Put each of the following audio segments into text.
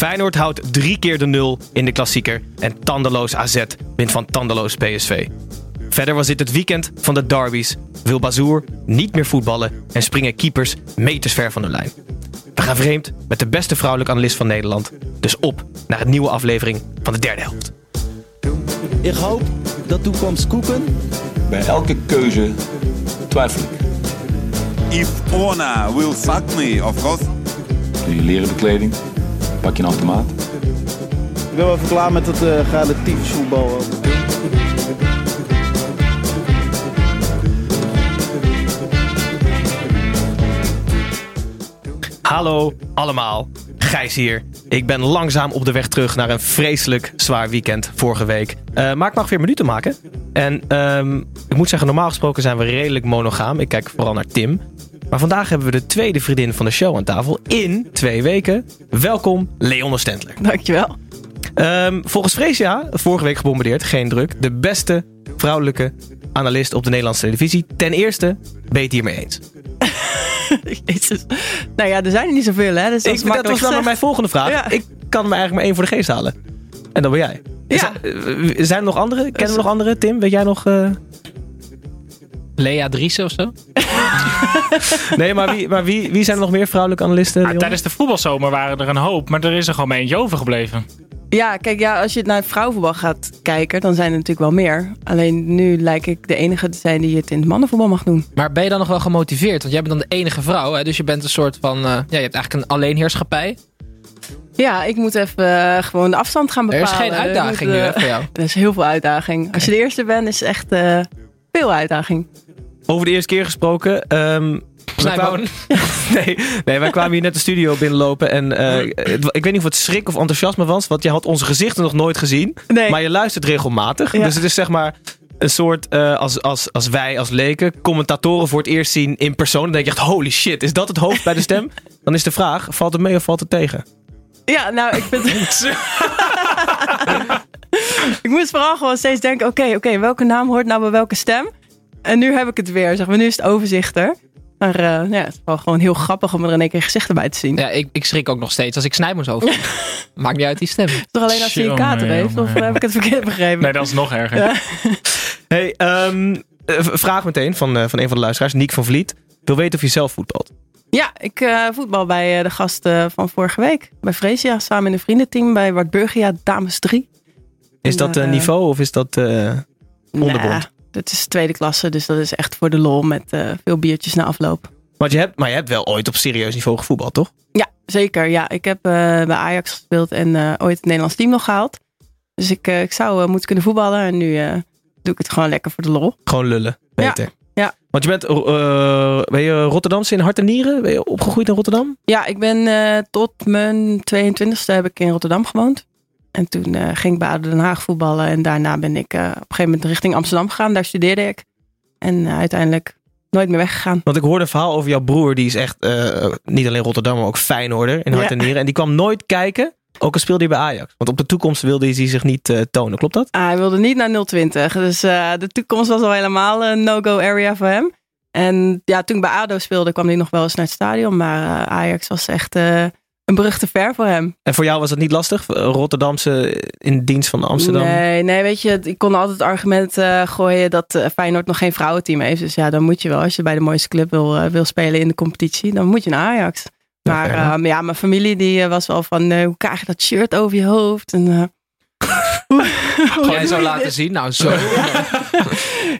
Feyenoord houdt drie keer de nul in de klassieker en tandeloos AZ wint van tandeloos PSV. Verder was dit het weekend van de derbies. Wil Bazoer niet meer voetballen en springen keepers meters ver van de lijn. We gaan vreemd met de beste vrouwelijke analist van Nederland. Dus op naar een nieuwe aflevering van de derde helft. Ik hoop dat toekomst koeken. Bij elke keuze twijfel ik. If Ona will fuck me, of course. Je leren bekleding, pak je een automaat. Ik ben wel even klaar met het uh, relatief voetbal. Hallo allemaal, Gijs hier. Ik ben langzaam op de weg terug naar een vreselijk zwaar weekend vorige week. Uh, maar ik mag weer minuten maken. En ehm, ik moet zeggen, normaal gesproken zijn we redelijk monogaam. Ik kijk vooral naar Tim. Maar vandaag hebben we de tweede vriendin van de show aan tafel in twee weken. Welkom, Leonne Stentler. Dankjewel. Um, volgens Freesia, vorige week gebombardeerd, geen druk, de beste vrouwelijke analist op de Nederlandse televisie. Ten eerste, ben je het hiermee eens? Jezus. Nou ja, er zijn er niet zoveel, hè? Dus dat, ik, dat was dan mijn volgende vraag. Ja. Ik kan er eigenlijk maar één voor de geest halen. En dat ben jij. Ja. Zijn, zijn er nog andere? Kennen we nog andere? Tim, weet jij nog... Uh... Lea Driessen of zo? nee, maar, wie, maar wie, wie zijn er nog meer vrouwelijke analisten? Ah, tijdens de voetbalzomer waren er een hoop, maar er is er gewoon maar eentje overgebleven. Ja, kijk, ja, als je naar vrouwenvoetbal gaat kijken, dan zijn er natuurlijk wel meer. Alleen nu lijkt ik de enige te zijn die het in het mannenvoetbal mag doen. Maar ben je dan nog wel gemotiveerd? Want jij bent dan de enige vrouw, hè? dus je bent een soort van, uh, ja, je hebt eigenlijk een alleenheerschappij. Ja, ik moet even uh, gewoon de afstand gaan bepalen. Er is geen uitdaging moet, nu voor jou. Er is heel veel uitdaging. Als je de eerste bent, is echt uh, veel uitdaging. Over de eerste keer gesproken. Um, kwamen, nee, nee, wij kwamen hier net de studio binnenlopen. En uh, ik weet niet of het schrik of enthousiasme was. Want je had onze gezichten nog nooit gezien. Nee. Maar je luistert regelmatig. Ja. Dus het is zeg maar een soort, uh, als, als, als wij als leken commentatoren voor het eerst zien in persoon. Dan denk je echt, holy shit, is dat het hoofd bij de stem? Dan is de vraag, valt het mee of valt het tegen? Ja, nou, ik vind ik moest vooral gewoon steeds denken, oké, okay, oké, okay, welke naam hoort nou bij welke stem? En nu heb ik het weer, zeg maar. Nu is het overzicht er. Maar uh, ja, het is wel gewoon heel grappig om er in één keer gezichten bij te zien. Ja, ik, ik schrik ook nog steeds als ik Snijboons over. Maakt niet uit die stem. Toch alleen als hij een kater heeft? Of heb ik het verkeerd begrepen? Nee, dat is nog erger. Ja. hey, um, vraag meteen van, uh, van een van de luisteraars, Niek van Vliet. Wil weten of je zelf voetbalt? Ja, ik uh, voetbal bij uh, de gasten van vorige week. Bij Freesia, samen in een vriendenteam bij Wart Burgia, dames 3. Is en, dat uh, niveau of is dat onderbond? Dat is tweede klasse, dus dat is echt voor de lol met veel biertjes na afloop. Want je hebt, maar je hebt wel ooit op serieus niveau gevoetbald, toch? Ja, zeker. Ja, ik heb bij Ajax gespeeld en ooit het Nederlands team nog gehaald. Dus ik, ik zou moeten kunnen voetballen en nu doe ik het gewoon lekker voor de lol. Gewoon lullen, beter. Ja. Ja. Want je bent, ben je Rotterdamse in hart en nieren? Ben je opgegroeid in Rotterdam? Ja, ik ben tot mijn 22e heb ik in Rotterdam gewoond. En toen uh, ging ik bij ADO Den Haag voetballen. En daarna ben ik op een gegeven moment richting Amsterdam gegaan. Daar studeerde ik. En uiteindelijk nooit meer weggegaan. Want ik hoorde een verhaal over jouw broer. Die is echt niet alleen Rotterdam, maar ook Feyenoorder in hart ja. en nieren. En die kwam nooit kijken. Ook al speelde hij bij Ajax. Want op de toekomst wilde hij zich niet tonen. Klopt dat? Ah, hij wilde niet naar 020. Dus de toekomst was al helemaal een no-go area voor hem. En ja, toen ik bij ADO speelde, kwam hij nog wel eens naar het stadion. Maar Ajax was echt een brug te ver voor hem. En voor jou was het niet lastig? Rotterdamse in dienst van Amsterdam? Nee, nee weet je, ik kon altijd het argument gooien dat Feyenoord nog geen vrouwenteam heeft. Dus ja, dan moet je wel, als je bij de mooiste club wil, wil spelen in de competitie, dan moet je naar Ajax. Maar ja, um, ja, mijn familie die was wel van, uh, hoe krijg je dat shirt over je hoofd? En, uh, Jij zo laten zien. Nou, zo.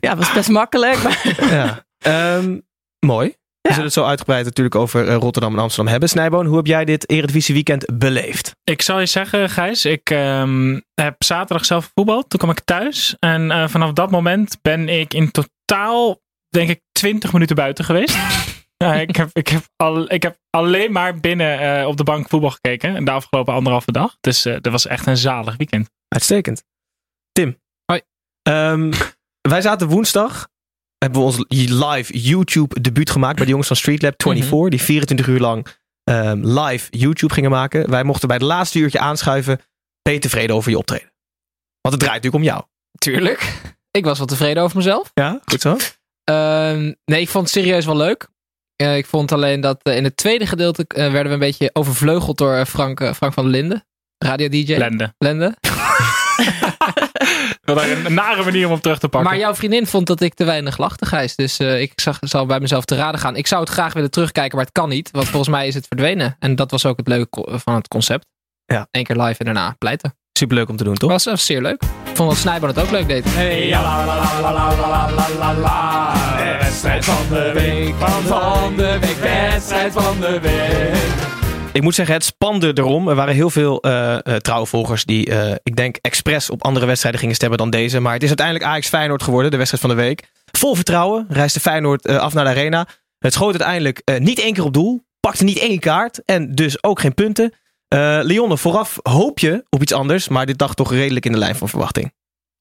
Ja, was best makkelijk. Maar Ja. Ehm, mooi. We zullen het zo uitgebreid natuurlijk over eh, Rotterdam en Amsterdam hebben. Snijboon, hoe heb jij dit Eredivisie weekend beleefd? Ik zal je zeggen, Gijs, ik ehm, heb zaterdag zelf gevoetbald. Toen kwam ik thuis. En eh, vanaf dat moment ben ik in totaal, denk ik, 20 minuten buiten geweest. Ja, ik, heb, ik, heb al, ik heb alleen maar binnen eh, op de bank voetbal gekeken. De afgelopen anderhalve dag. Dus eh, dat was echt een zalig weekend. Uitstekend. Tim. Hoi. Ehm, wij zaten woensdag. Hebben we ons live YouTube debuut gemaakt bij de jongens van Streetlab 24. Die 24 uur lang ehm, live YouTube gingen maken. Wij mochten bij het laatste uurtje aanschuiven. Ben je tevreden over je optreden? Want het draait natuurlijk om jou. Tuurlijk. Ik was wel tevreden over mezelf. Ja, goed zo. Ehm, nee, ik vond het serieus wel leuk. Eh, ik vond alleen dat eh, in het tweede gedeelte eh, werden we een beetje overvleugeld door Frank, Frank van der Linden. Radio-dj. Lende. Lende. Wil daar een nare manier om op terug te pakken. Maar jouw vriendin vond dat ik te weinig lachte, Gijs. Dus eh, ik zag, zal bij mezelf te raden gaan. Ik zou het graag willen terugkijken, maar het kan niet. Want volgens mij is het verdwenen. En dat was ook het leuke van het concept. Ja. Eén keer live en daarna pleiten. Superleuk om te doen, toch? Was, was zeer leuk. Ik vond dat Snijboon het ook leuk deed. Hey, ja, la, la, la, la, la, la, la, la, la. De wedstrijd van de week. Van de week. Wedstrijd van de week. Ik moet zeggen, het spande erom. Er waren heel veel eh eh, trouwe volgers die, eh, ik denk, expres op andere wedstrijden gingen stemmen dan deze. Maar het is uiteindelijk Ajax Feyenoord geworden, de wedstrijd van de week. Vol vertrouwen reisde Feyenoord af naar de arena. Het schoot uiteindelijk niet één keer op doel. Pakte niet één kaart en dus ook geen punten. Leonne, vooraf hoop je op iets anders, maar dit dacht toch redelijk in de lijn van verwachting.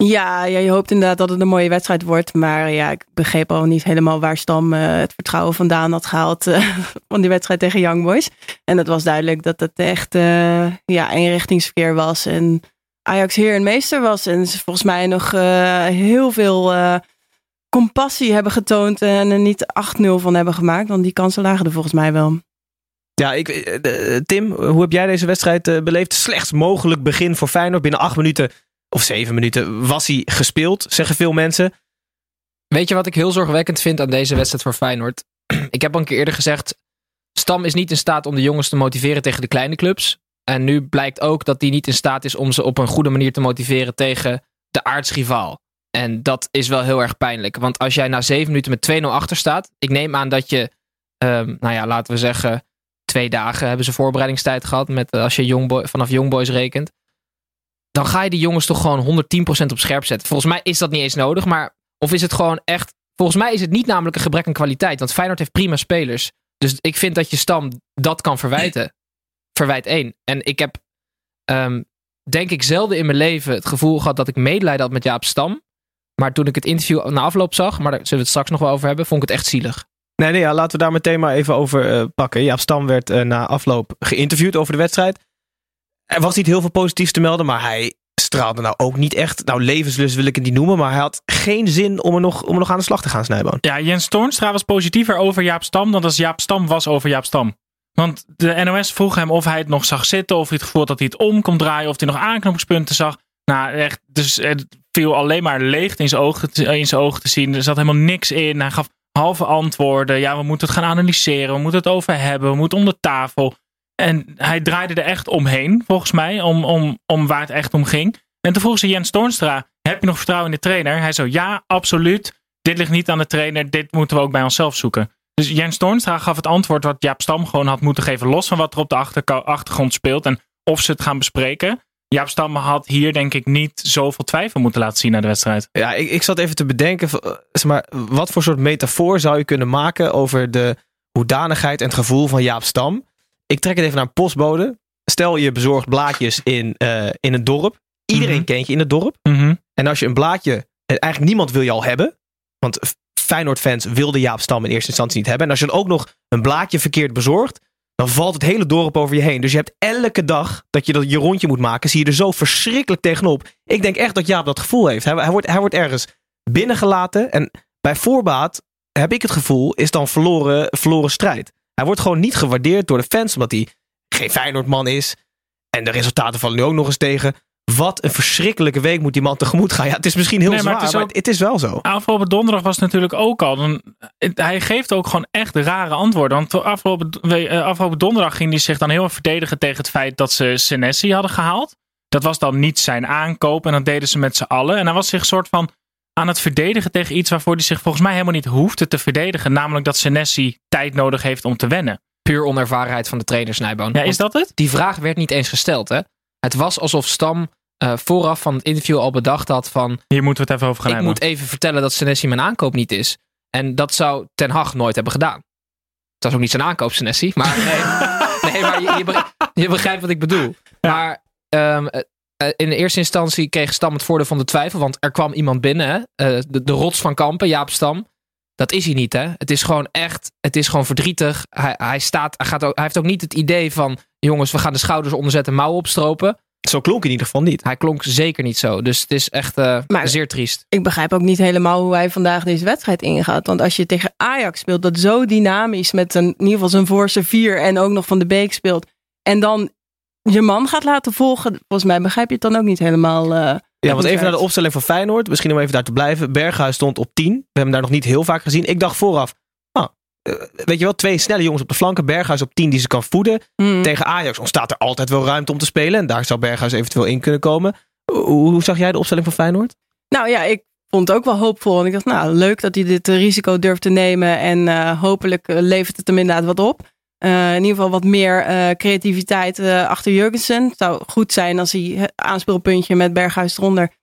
Ja, ja, je hoopt inderdaad dat het een mooie wedstrijd wordt. Maar ja, ik begreep al niet helemaal waar Stam eh, het vertrouwen vandaan had gehaald eh, van die wedstrijd tegen Young Boys. En het was duidelijk dat het echt eh ja, eenrichtingsverkeer was. En Ajax heer en meester was. En ze volgens mij nog heel veel compassie hebben getoond. En er niet 8-0 van hebben gemaakt. Want die kansen lagen er volgens mij wel. Ja, ik, Tim, hoe heb jij deze wedstrijd beleefd? Slechts mogelijk begin voor Feyenoord. Binnen acht minuten of zeven minuten was hij gespeeld, zeggen veel mensen. Weet je wat ik heel zorgwekkend vind aan deze wedstrijd voor Feyenoord? ik heb al een keer eerder gezegd, Stam is niet in staat om de jongens te motiveren tegen de kleine clubs. En nu blijkt ook dat hij niet in staat is om ze op een goede manier te motiveren tegen de aardsrivaal. En dat is wel heel erg pijnlijk. Want als jij na zeven minuten met 2-0 achter staat. Ik neem aan dat je, ehm, nou ja, laten we zeggen, twee dagen hebben ze voorbereidingstijd gehad. Met, eh, als je Youngboy, vanaf Youngboys rekent. Dan ga je die jongens toch gewoon 110% op scherp zetten. Volgens mij is dat niet eens nodig. Maar of is het gewoon echt. Volgens mij is het niet namelijk een gebrek aan kwaliteit. Want Feyenoord heeft prima spelers. Dus ik vind dat je Stam dat kan verwijten. Verwijt 1. En ik heb, ehm, denk ik, zelden in mijn leven het gevoel gehad dat ik medelijden had met Jaap Stam. Maar toen ik het interview na afloop zag, maar daar zullen we het straks nog wel over hebben, vond ik het echt zielig. Nee, nee, ja, laten we daar meteen maar even over eh, pakken. Jaap Stam werd eh, na afloop geïnterviewd over de wedstrijd. Er was niet heel veel positiefs te melden, maar hij straalde nou ook niet echt. Nou, levenslust wil ik het niet noemen, maar hij had geen zin om er nog, om er nog aan de slag te gaan, Snijboon. Ja, Jens Toornstra was positiever over Jaap Stam dan als Jaap Stam was over Jaap Stam. Want de NOS vroeg hem of hij het nog zag zitten, of hij het gevoel had dat hij het om kon draaien, of hij nog aanknopingspunten zag. Nou, echt, dus het viel alleen maar leegte in zijn ogen, in zijn ogen te zien. Er zat helemaal niks in. Hij gaf halve antwoorden. Ja, we moeten het gaan analyseren. We moeten het over hebben. We moeten om de tafel. En hij draaide er echt omheen, volgens mij, om, om, om waar het echt om ging. En toen vroeg ze Jens Toornstra, heb je nog vertrouwen in de trainer? Hij zo, ja, absoluut. Dit ligt niet aan de trainer. Dit moeten we ook bij onszelf zoeken. Dus Jens Toornstra gaf het antwoord wat Jaap Stam gewoon had moeten geven. Los van wat er op de achtergrond speelt. En of ze het gaan bespreken. Jaap Stam had hier denk ik niet zoveel twijfel moeten laten zien naar de wedstrijd. Ja, ik, ik zat even te bedenken, zeg maar, wat voor soort metafoor zou je kunnen maken over de hoedanigheid en het gevoel van Jaap Stam? Ik trek het even naar een postbode. Stel je bezorgt blaadjes in, eh, in een dorp. Iedereen Mhm. kent je in het dorp. Mhm. En als je een blaadje, en eigenlijk niemand wil je al hebben. Want Feyenoord-fans wilden Jaap Stam in eerste instantie niet hebben. En als je dan ook nog een blaadje verkeerd bezorgt, dan valt het hele dorp over je heen. Dus je hebt elke dag dat je dat je rondje moet maken, zie je er zo verschrikkelijk tegenop. Ik denk echt dat Jaap dat gevoel heeft. Hij, hij, wordt, hij wordt ergens binnengelaten en bij voorbaat heb ik het gevoel, is dan verloren, verloren strijd. Hij wordt gewoon niet gewaardeerd door de fans, omdat hij geen Feyenoordman is. En de resultaten vallen nu ook nog eens tegen. Wat een verschrikkelijke week moet die man tegemoet gaan. Ja, het is misschien heel Nee, maar zwaar, het is maar het is wel zo. Afgelopen donderdag was het natuurlijk ook al. Dan, hij geeft ook gewoon echt rare antwoorden. Want afgelopen, eh, afgelopen donderdag ging hij zich dan heel erg verdedigen tegen het feit dat ze Senesi hadden gehaald. Dat was dan niet zijn aankoop en dat deden ze met z'n allen. En hij was zich soort van aan het verdedigen tegen iets waarvoor hij zich volgens mij helemaal niet hoefde te verdedigen. Namelijk dat Senesi tijd nodig heeft om te wennen. Puur onervarenheid van de trainer Snijboon. Ja, is dat het? Die vraag werd niet eens gesteld. Hè? Het was alsof Stam uh, vooraf van het interview al bedacht had van... Hier moeten we het even over gaan Ik hebben. moet even vertellen dat Senesi mijn aankoop niet is. En dat zou Ten Hag nooit hebben gedaan. Het was ook niet zijn aankoop, Senesi. Maar, nee, nee, maar je, je, begrijpt, je, begrijpt wat ik bedoel. Ja. Maar um, in de eerste instantie kreeg Stam het voordeel van de twijfel. Want er kwam iemand binnen. Hè? Uh, de, de rots van Kampen, Jaap Stam. Dat is hij niet, hè? Het is gewoon echt, het is gewoon verdrietig. Hij, hij, staat, hij, gaat ook, hij heeft ook niet het idee van: jongens, we gaan de schouders onderzetten, mouwen opstropen. Zo klonk in ieder geval niet. Hij klonk zeker niet zo. Dus het is echt uh, maar zeer triest. Ik begrijp ook niet helemaal hoe hij vandaag deze wedstrijd ingaat. Want als je tegen Ajax speelt, dat zo dynamisch met een, in ieder geval zijn voorste vier en ook nog van de Beek speelt. En dan je man gaat laten volgen. Volgens mij begrijp je het dan ook niet helemaal. Uh, ja, want even naar de opstelling van Feyenoord. Misschien om even daar te blijven. Berghuis stond op 10. We hebben hem daar nog niet heel vaak gezien. Ik dacht vooraf, ah, uh, weet je wel, twee snelle jongens op de flanken. Berghuis op 10 die ze kan voeden. Hmm. Tegen Ajax ontstaat er altijd wel ruimte om te spelen. En daar zou Berghuis eventueel in kunnen komen. Hoe, hoe zag jij de opstelling van Feyenoord? Nou ja, ik vond het ook wel hoopvol. En ik dacht, nou, leuk dat hij dit risico durft te nemen. En uh, hopelijk levert het hem inderdaad wat op. Uh, in ieder geval wat meer uh, creativiteit uh, achter Jurgensen. Het zou goed zijn als hij aanspeelpuntje met Berghuis eronder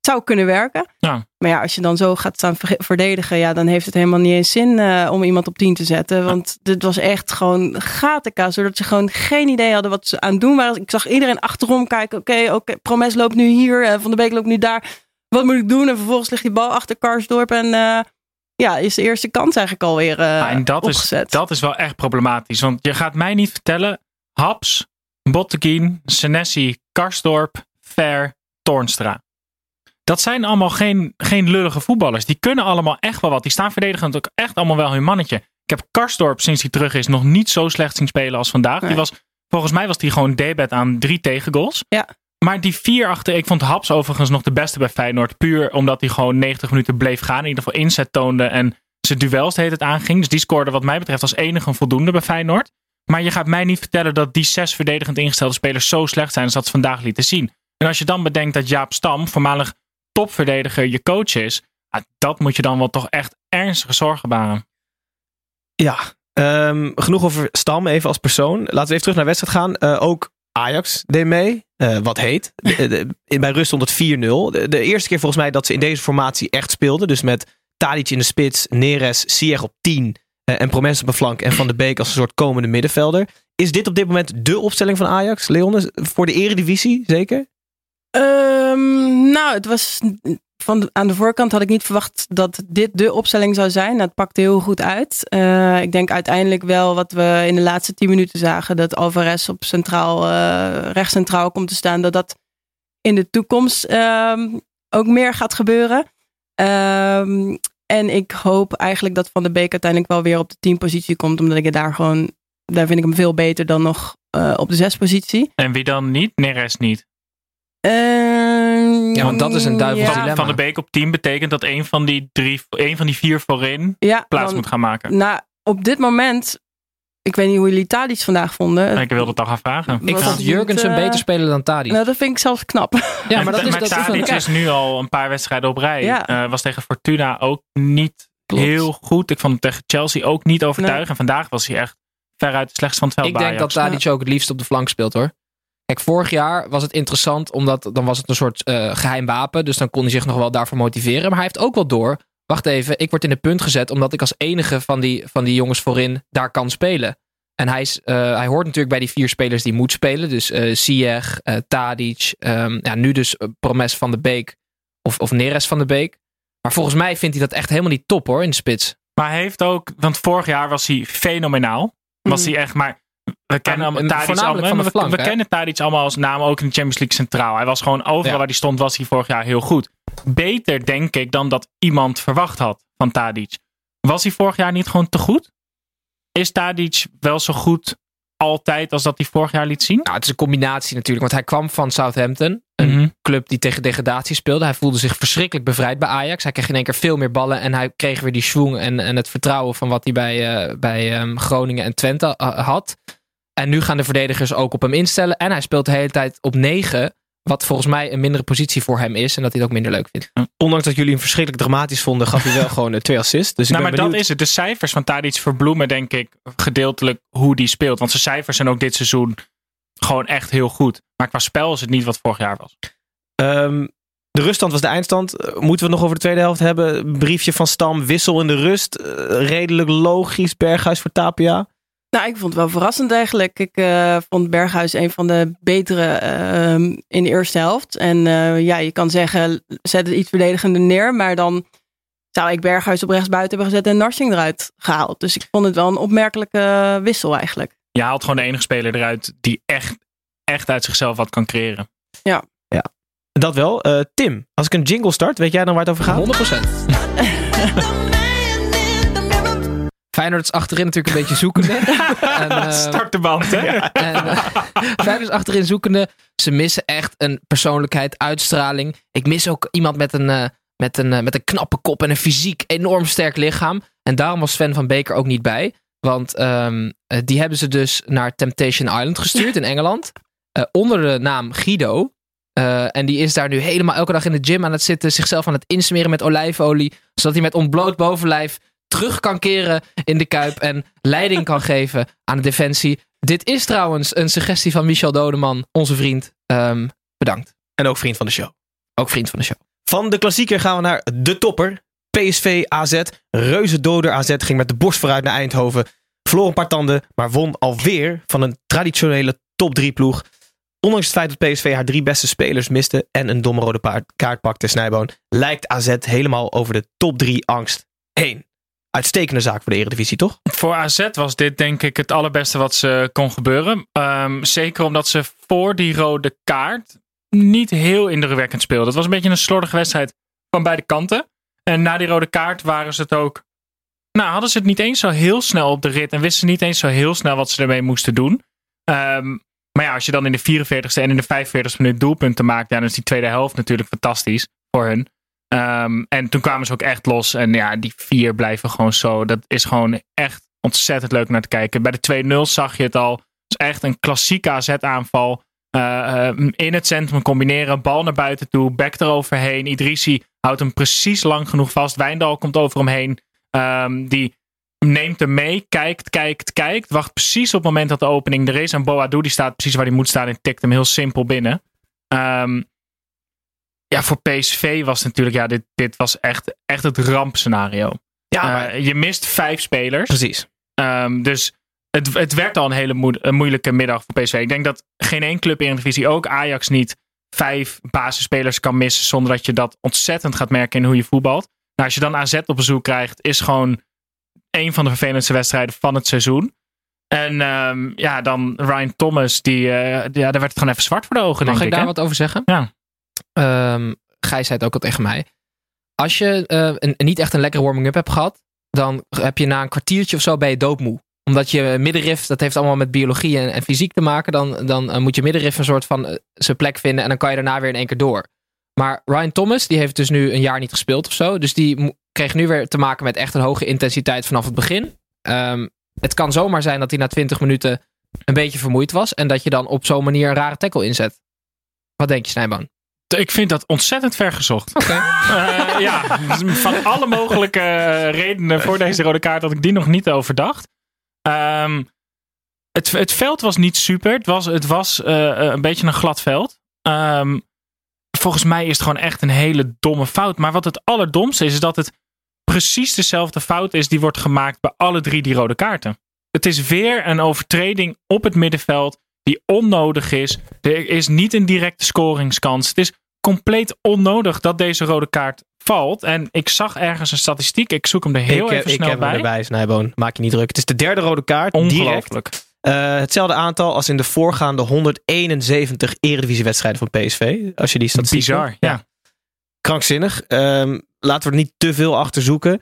zou kunnen werken. Ja. Maar ja, als je dan zo gaat staan verdedigen, ja, dan heeft het helemaal niet eens zin om iemand op 10 te zetten. Want ja. dit was echt gewoon gatenka, zodat ze gewoon geen idee hadden wat ze aan het doen waren. Ik zag iedereen achterom kijken. Oké, okay, oké, okay, Promes loopt nu hier, Van de Beek loopt nu daar. Wat moet ik doen? En vervolgens ligt die bal achter Karsdorp en ja, is de eerste kans eigenlijk alweer uh, en dat opgezet. Is, dat is wel echt problematisch. Want je gaat mij niet vertellen, Haps, Botteguin, Senesi, Karsdorp, Ver, Toornstra. Dat zijn allemaal geen, geen lullige voetballers. Die kunnen allemaal echt wel wat. Die staan verdedigend ook echt allemaal wel hun mannetje. Ik heb Karsdorp sinds hij terug is nog niet zo slecht zien spelen als vandaag. Nee. Die was, volgens mij was hij gewoon debet aan drie tegengoals. Ja. Maar die vier achter, ik vond Haps overigens nog de beste bij Feyenoord. Puur omdat hij gewoon 90 minuten bleef gaan. In ieder geval inzet toonde en zijn duels heet het aanging. Dus die scoorde wat mij betreft als enige een voldoende bij Feyenoord. Maar je gaat mij niet vertellen dat die zes verdedigend ingestelde spelers zo slecht zijn als dat ze vandaag lieten zien. En als je dan bedenkt dat Jaap Stam, voormalig topverdediger, je coach is. Dat moet je dan wel toch echt ernstige zorgen baren. Ja, um, genoeg over Stam even als persoon. Laten we even terug naar wedstrijd gaan. Uh, ook Ajax deed mee. Uh, wat heet. De, de, bij rust stond het 4-0. De, de, eerste keer volgens mij dat ze in deze formatie echt speelden. Dus met Tadic in de spits, Neres, Sieg op 10 uh, en Promes op een flank en Van de Beek als een soort komende middenvelder. Is dit op dit moment de opstelling van Ajax, Leon? Voor de eredivisie, zeker? Um, nou, het was... Van aan de voorkant had ik niet verwacht dat dit de opstelling zou zijn. Het pakte heel goed uit. Uh, ik denk uiteindelijk wel wat we in de laatste tien minuten zagen. Dat Alvarez op centraal, uh, rechtscentraal komt te staan. Dat dat in de toekomst uh, ook meer gaat gebeuren. Um, en ik hoop eigenlijk dat Van de Beek uiteindelijk wel weer op de teampositie komt. Omdat ik het daar gewoon, daar vind ik hem veel beter dan nog uh, op de zespositie. En wie dan niet? Neres niet. Uh, ja, want dat is een duivels van, dilemma. Van de Beek op 10 betekent dat een van die, drie, een van die vier voorin ja, plaats dan, moet gaan maken. Nou, op dit moment, ik weet niet hoe jullie Tadic vandaag vonden. Ik wilde het al gaan vragen. Ik vond Jurgensen uh, beter spelen dan Tadic. Nou, dat vind ik zelfs knap. Ja, maar dat is, maar dat Tadic is nu al een paar wedstrijden op rij. Ja. Uh, was tegen Fortuna ook niet Klopt. heel goed. Ik vond hem tegen Chelsea ook niet overtuigend. Nee. En vandaag was hij echt veruit het slechtst van het veld. Ik denk dat Tadic ook het liefst op de flank speelt hoor. Kijk, vorig jaar was het interessant, omdat dan was het een soort uh, geheim wapen. Dus dan kon hij zich nog wel daarvoor motiveren. Maar hij heeft ook wel door. Wacht even, ik word in de punt gezet omdat ik als enige van die, van die jongens voorin daar kan spelen. En hij, is, uh, hij hoort natuurlijk bij die vier spelers die moet spelen. Dus uh, uh, Tadic, um, ja, nu dus Promes van de Beek of, of Neres van de Beek. Maar volgens mij vindt hij dat echt helemaal niet top hoor, in de spits. Maar hij heeft ook, want vorig jaar was hij fenomenaal. Was Mhm. hij echt, maar we kennen, Maar, Tadic voornamelijk allemaal, van we, flank, we hè? kennen Tadic allemaal als naam ook in de Champions League centraal. Hij was gewoon overal Ja. waar hij stond, was hij vorig jaar heel goed. Beter, denk ik, dan dat iemand verwacht had van Tadic. Was hij vorig jaar niet gewoon te goed? Is Tadic wel zo goed altijd als dat hij vorig jaar liet zien? Nou, het is een combinatie natuurlijk. Want hij kwam van Southampton. Een Mhm. club die tegen degradatie speelde. Hij voelde zich verschrikkelijk bevrijd bij Ajax. Hij kreeg in één keer veel meer ballen. En hij kreeg weer die schwung en, en het vertrouwen van wat hij bij, eh, bij ehm, Groningen en Twente eh, had. En nu gaan de verdedigers ook op hem instellen. En hij speelt de hele tijd op 9. Wat volgens mij een mindere positie voor hem is. En dat hij het ook minder leuk vindt. Ondanks dat jullie hem verschrikkelijk dramatisch vonden, gaf hij wel gewoon eh, twee assists. Dus ik nou, maar dat is het. De cijfers van Tadic verbloemen denk ik gedeeltelijk hoe die speelt. Want zijn cijfers zijn ook dit seizoen gewoon echt heel goed. Maar qua spel is het niet wat vorig jaar was. Ehm, de ruststand was de eindstand. Eh, Moeten we het nog over de tweede helft hebben? Briefje van Stam, wissel in de rust. Eh, redelijk logisch, Berghuis voor Tapia. Nou, ik vond het wel verrassend eigenlijk. Ik eh, vond Berghuis een van de betere ehm, in de eerste helft. En eh, ja, je kan zeggen, zet het iets verdedigender neer. Maar dan zou ik Berghuis op rechtsbuiten hebben gezet en Narsing eruit gehaald. Dus ik vond het wel een opmerkelijke wissel eigenlijk. Je haalt gewoon de enige speler eruit die echt, echt uit zichzelf wat kan creëren. Dat wel. Eh, Tim, als ik een jingle start, weet jij dan waar het over gaat? 100%. Feyenoord is achterin natuurlijk een beetje zoekende. en, eh, Start de band, hè? En, Feyenoord is achterin zoekende. Ze missen echt een persoonlijkheid, uitstraling. Ik mis ook iemand met een, eh, met een, met een knappe kop en een fysiek enorm sterk lichaam. En daarom was Sven van Beker ook niet bij. Want ehm, eh, die hebben ze dus naar Temptation Island gestuurd in Engeland. Eh, onder de naam Guido. Eh, en die is daar nu helemaal elke dag in de gym aan het zitten. Zichzelf aan het insmeren met olijfolie. Zodat hij met ontbloot bovenlijf terug kan keren in de kuip. En leiding kan geven aan de defensie. Dit is trouwens een suggestie van Michel Dodeman, onze vriend. Ehm, bedankt. En ook vriend van de show. Ook vriend van de show. Van de klassieker gaan we naar de topper. PSV AZ. Reuzendoder AZ ging met de borst vooruit naar Eindhoven. Verloor een paar tanden, maar won alweer van een traditionele top 3 ploeg. Ondanks het feit dat PSV haar drie beste spelers miste en een domme rode paard- kaart pakte, Snijboon, lijkt AZ helemaal over de top 3 angst heen. Uitstekende zaak voor de Eredivisie, toch? Voor AZ was dit denk ik het allerbeste wat ze kon gebeuren. Ehm, zeker omdat ze voor die rode kaart niet heel indrukwekkend speelden. Het was een beetje een slordige wedstrijd van beide kanten. En na die rode kaart waren ze het ook. Nou, hadden ze het niet eens zo heel snel op de rit en wisten niet eens zo heel snel wat ze ermee moesten doen. Ehm, maar ja, als je dan in de 44ste en in de 45ste minuut doelpunten maakt, ja, dan is die tweede helft natuurlijk fantastisch voor hun. Ehm, en toen kwamen ze ook echt los. En ja, die vier blijven gewoon zo. Dat is gewoon echt ontzettend leuk naar te kijken. Bij de 2-0 zag je het al. Is echt een klassieke AZ-aanval. Eh, eh, in het centrum combineren, bal naar buiten toe, back eroverheen. Idrissi houdt hem precies lang genoeg vast. Wijndal komt over hem heen. Ehm, die neemt hem mee, kijkt, kijkt, kijkt. Wacht precies op het moment dat de opening er is. En Boadu die staat precies waar hij moet staan en tikt hem heel simpel binnen. Ehm, ja, voor PSV was natuurlijk, ja, dit, dit was echt, echt het rampscenario. Ja, Eh, je mist vijf spelers. Precies. Ehm, dus het, het werd al een hele een moeilijke middag voor PSV. Ik denk dat geen één club in de divisie, ook Ajax niet, vijf basisspelers kan missen zonder dat je dat ontzettend gaat merken in hoe je voetbalt. Nou, als je dan AZ op bezoek krijgt, is gewoon een van de vervelendste wedstrijden van het seizoen. En ehm, ja, dan Ryan Thomas, die, eh, ja, daar werd het gewoon even zwart voor de ogen, Mag denk ik ik. daar hè? wat over zeggen? Ja. Ehm Gijs zei het ook al tegen mij. Als je eh, een, niet echt een lekkere warming-up hebt gehad, dan heb je na een kwartiertje of zo bij je doodmoe. Omdat je middenrif, dat heeft allemaal met biologie en, en fysiek te maken. Dan, dan eh, moet je middenrif een soort van eh, zijn plek vinden en dan kan je daarna weer in één keer door. Maar Ryan Thomas, die heeft dus nu een jaar niet gespeeld of zo. Dus die kreeg nu weer te maken met echt een hoge intensiteit vanaf het begin. Ehm, het kan zomaar zijn dat hij na 20 minuten een beetje vermoeid was. En dat je dan op zo'n manier een rare tackle inzet. Wat denk je, Snijboon? Ik vind dat ontzettend ver gezocht. Oké. Eh, ja, van alle mogelijke eh, redenen voor deze rode kaart had ik die nog niet overdacht. Ehm, het, het veld was niet super. Het was, het was eh, een beetje een glad veld. Ehm, volgens mij is het gewoon echt een hele domme fout. Maar wat het allerdomste is, is dat het precies dezelfde fout is die wordt gemaakt bij alle drie die rode kaarten. Het is weer een overtreding op het middenveld die onnodig is. Er is niet een directe scoringskans. Het is compleet onnodig dat deze rode kaart valt. En ik zag ergens een statistiek. Ik zoek hem er heel ik, even heb- ik snel heb bij. hem erbij, Snijboon. Maak je niet druk. Het is de derde rode kaart. Direct. Ongelooflijk. Eh, hetzelfde aantal als in de voorgaande 171 eredivisiewedstrijden van PSV. Als je die statistiek Bizar, ja. Krankzinnig. Ehm, laten we er niet te veel achter zoeken.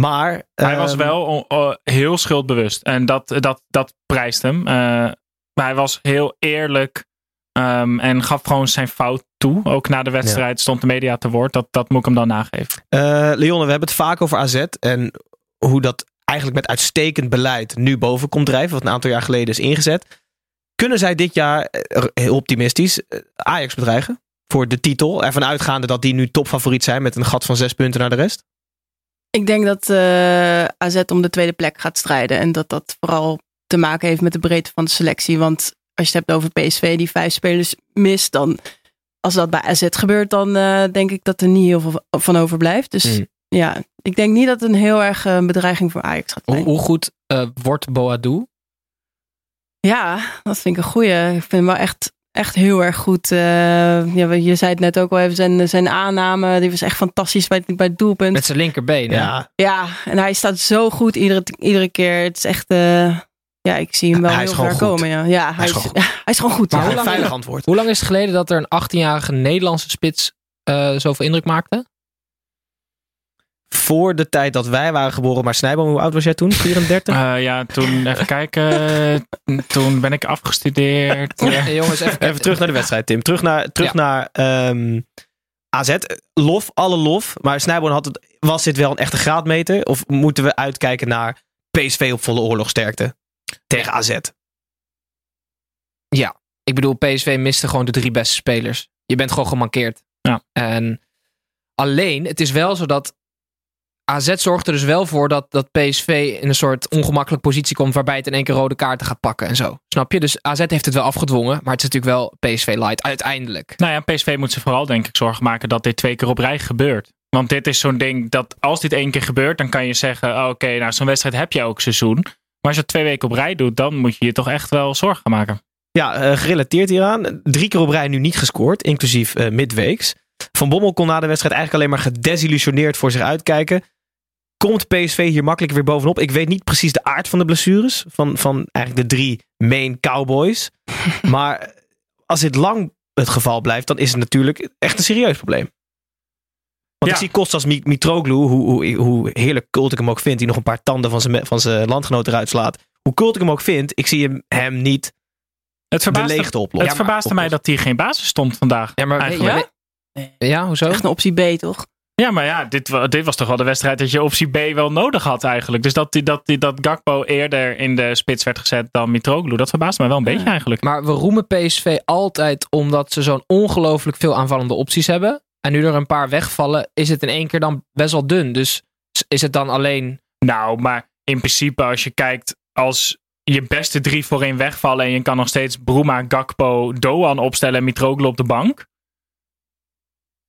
Maar Hij was ehm, wel o- heel schuldbewust. En dat, dat, dat prijst hem. Eh, maar hij was heel eerlijk. ehm, en gaf gewoon zijn fout toe. Ook na de wedstrijd stond de media te woord. Dat, dat moet ik hem dan nageven. Eh, Leon, we hebben het vaak over AZ en hoe dat eigenlijk met uitstekend beleid nu boven komt drijven, wat een aantal jaar geleden is ingezet. Kunnen zij dit jaar, eh, heel optimistisch, eh, Ajax bedreigen? Voor de titel. Ervan uitgaande dat die nu topfavoriet zijn met een gat van zes punten naar de rest. Ik denk dat eh, AZ om de tweede plek gaat strijden. En dat dat vooral te maken heeft met de breedte van de selectie. Want als je het hebt over PSV die vijf spelers mist, dan als dat bij AZ gebeurt, dan eh, denk ik dat er niet heel veel van overblijft. Dus Mm. ja, ik denk niet dat het een heel erg eh, bedreiging voor Ajax gaat Hoe, zijn. hoe goed eh, wordt Boadu? Ja, dat vind ik een goeie. Ik vind hem wel echt, echt heel erg goed. Ja, je zei het net ook al even, zijn, zijn aanname, die was echt fantastisch bij, het- bij het doelpunt. Met zijn linkerbeen. Ja, Ja, en hij staat zo goed iedere, iedere keer. Het is echt, ja, ik zie hem wel Hij heel ver goed. komen. Ja, ja hij, is hij is gewoon goed. Maar ja. hoe lang- veilig antwoord. Hoe lang is het geleden dat er een 18-jarige Nederlandse spits eh, zoveel indruk maakte? Voor de tijd dat wij waren geboren, maar Snijboom, hoe oud was jij toen? 34? Eh, ja, toen even kijken. toen ben ik afgestudeerd. Hey, jongens, even, Even terug naar de wedstrijd, Tim. Terug naar, terug Ja. naar ehm, AZ. Lof, alle lof. Maar Snijboom had het, was dit wel een echte graadmeter? Of moeten we uitkijken naar PSV op volle oorlogsterkte tegen AZ? Ik bedoel, PSV miste gewoon de drie beste spelers. Je bent gewoon gemankeerd. Ja. En alleen, het is wel zo dat AZ zorgt er dus wel voor dat, dat PSV in een soort ongemakkelijke positie komt waarbij het in één keer rode kaarten gaat pakken en zo. Snap je? Dus AZ heeft het wel afgedwongen, maar het is natuurlijk wel PSV light uiteindelijk. Nou ja, PSV moet zich vooral denk ik zorgen maken dat dit twee keer op rij gebeurt. Want dit is zo'n ding dat als dit één keer gebeurt, dan kan je zeggen, oh, oké, nou zo'n wedstrijd heb je ook seizoen. Maar als je het twee weken op rij doet, dan moet je je toch echt wel zorgen gaan maken. Ja, eh, gerelateerd hieraan. Drie keer op rij nu niet gescoord, inclusief eh, midweeks. Van Bommel kon na de wedstrijd eigenlijk alleen maar gedesillusioneerd voor zich uitkijken. Komt PSV hier makkelijk weer bovenop? Ik weet niet precies de aard van de blessures van, van eigenlijk de drie main cowboys. maar als dit lang het geval blijft, dan is het natuurlijk echt een serieus probleem. Want Ja. ik zie Kostas Mi- Mitroglou, hoe, hoe, hoe heerlijk kult ik hem ook vind, die nog een paar tanden van zijn, van zijn landgenoten eruit slaat. Hoe kult ik hem ook vind, ik zie hem, hem niet Het de verbaasde, leegte oplossen. het verbaasde mij dat hij geen basis stond vandaag. Ja, maar Eigenlijk. ja? ja, hoezo? Echt een optie B, toch? Ja, maar ja, dit, dit was toch wel de wedstrijd dat je optie B wel nodig had eigenlijk. Dus dat, die- dat, die- dat Gakpo eerder in de spits werd gezet dan Mitroglou, dat verbaast mij wel een beetje eigenlijk. Maar we roemen PSV altijd omdat ze zo'n ongelooflijk veel aanvallende opties hebben. En nu er een paar wegvallen, is het in één keer dan best wel dun. Dus is het dan alleen Nou, maar in principe als je kijkt als je beste drie voorin wegvallen en je kan nog steeds Bruma, Gakpo, Doan opstellen en Mitroglou op de bank.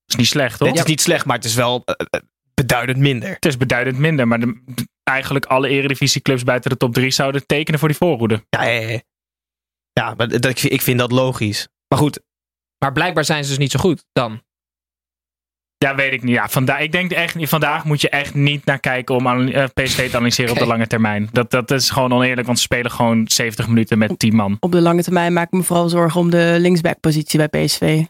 is niet slecht, toch? Het is niet slecht, maar het is wel eh, eh, beduidend minder. Het is beduidend minder, maar de, eigenlijk alle eredivisieclubs buiten de top drie zouden tekenen voor die voorhoede. Ja, ja, ja. ja maar dat, ik vind- ik vind dat logisch. Maar goed, Maar blijkbaar zijn ze dus niet zo goed dan. Ja, weet ik niet. Ja, vandaag, ik denk echt vandaag moet je echt niet naar kijken om aan, eh, PSV te analyseren op de lange termijn. Dat, dat is gewoon oneerlijk, want ze spelen gewoon 70 minuten met 10 man. Op de lange termijn maak ik me vooral zorgen om de linksbackpositie bij PSV.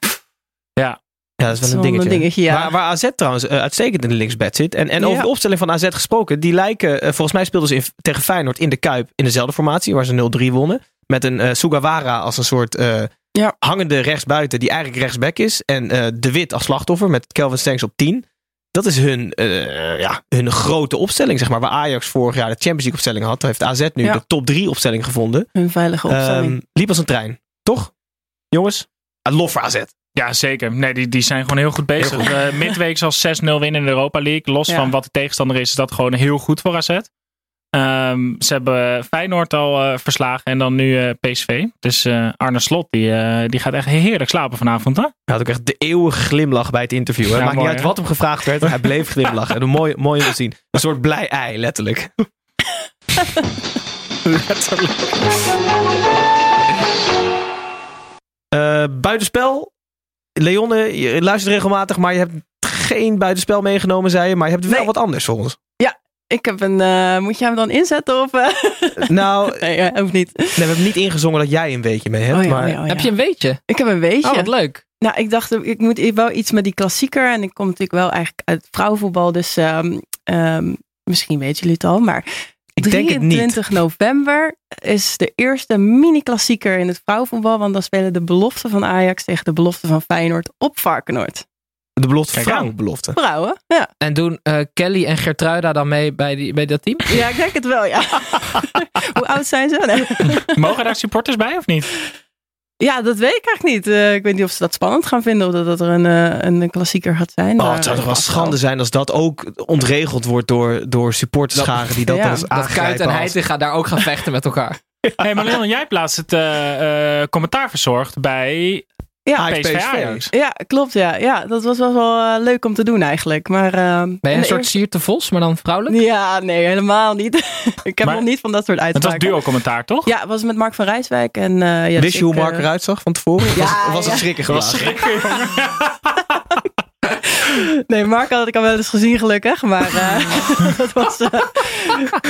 Ja, ja, dat is wel een dingetje. dingetje, ja. waar, waar AZ trouwens eh, uitstekend in de linksbed zit. En, en over de opstelling van AZ gesproken. Die lijken, eh, volgens mij speelden ze in, tegen Feyenoord in de Kuip in dezelfde formatie. Waar ze 0-3 wonnen. Met een eh, Sugawara als een soort eh, Ja. hangende rechtsbuiten. Die eigenlijk rechtsback is. En eh, De Wit als slachtoffer met Kelvin Stengs op 10. Dat is hun, eh, ja, hun grote opstelling, zeg maar. Waar Ajax vorig jaar de Champions League opstelling had. Heeft AZ nu Ja. de top 3 opstelling gevonden. Hun veilige opstelling. Ehm, liep als een trein. Toch? Jongens? Ah, lof voor AZ. ja zeker. Nee, die, die zijn gewoon heel goed bezig. Heel Eh, midweek zelfs 6-0 winnen in de Europa League. Los Ja. van wat de tegenstander is, is dat gewoon heel goed voor AZ. Ehm, ze hebben Feyenoord al eh, verslagen en dan nu eh, PSV. Dus eh, Arne Slot, die, die gaat echt heerlijk slapen vanavond. Hè? Hij had ook echt de eeuwige glimlach bij het interview. hè. Ja, Maakt mooi, niet uit hè? wat hem gevraagd werd. Hij bleef glimlachen. En een mooi, mooi om te zien. Een soort blij ei, letterlijk. letterlijk. Buitenspel. Leonne, je luistert regelmatig, maar je hebt geen buitenspel meegenomen, zei je. Maar je hebt wel Nee. wat anders voor ons. Ik heb een. eh, moet jij hem dan inzetten? Of, eh? Nou, nee, eh, hoeft niet. nee, we hebben niet ingezongen dat jij een weetje mee hebt. Oh ja, maar oh ja, oh ja. Heb je een weetje? Ik heb een weetje. Oh, wat leuk. Nou, ik dacht, ik moet wel iets met die klassieker. En ik kom natuurlijk wel eigenlijk uit vrouwenvoetbal. Dus ehm, ehm, misschien weten jullie het al. Maar Ik denk het niet. 23 november is de eerste mini-klassieker in het vrouwenvoetbal. Want dan spelen de belofte van Ajax tegen de belofte van Feyenoord op Varkenoord. De belofte Kijk vrouw belofte. Vrouwen, ja. En doen eh, Kelly en Gertruida dan mee bij, die, bij dat team? Ja, ik denk het wel, ja. Hoe oud zijn ze? Nee. Mogen daar supporters bij of niet? Ja, dat weet ik eigenlijk niet. Eh, ik weet niet of ze dat spannend gaan vinden of dat, dat er een, eh, een klassieker gaat zijn. Oh, het zou toch wel schande zijn als dat ook ontregeld wordt door, door supporterscharen die dat Ja. dan Dat Kuit en als- Heitinga daar ook gaan vechten met elkaar. Hey, maar Leon, jij hebt laatst het eh, eh, commentaar verzorgd bij Ja, PSV PSV. Ja, klopt. Ja. ja, dat was wel, wel eh, leuk om te doen eigenlijk. Maar, eh, Ben je een soort eerste- Sierte Vos, maar dan vrouwelijk? Ja, nee, helemaal niet. ik heb Maar- nog niet van dat soort Het was uitspraken. duo-commentaar, toch? Ja, het was met Mark van Rijswijk. En, eh ja, Wist je hoe ik, Mark eruit zag van tevoren? Ja, was, was het ja. schrikken Dat was geblazen? schrikken. Nee, Mark had ik al wel eens gezien gelukkig. Maar eh, dat, was, eh,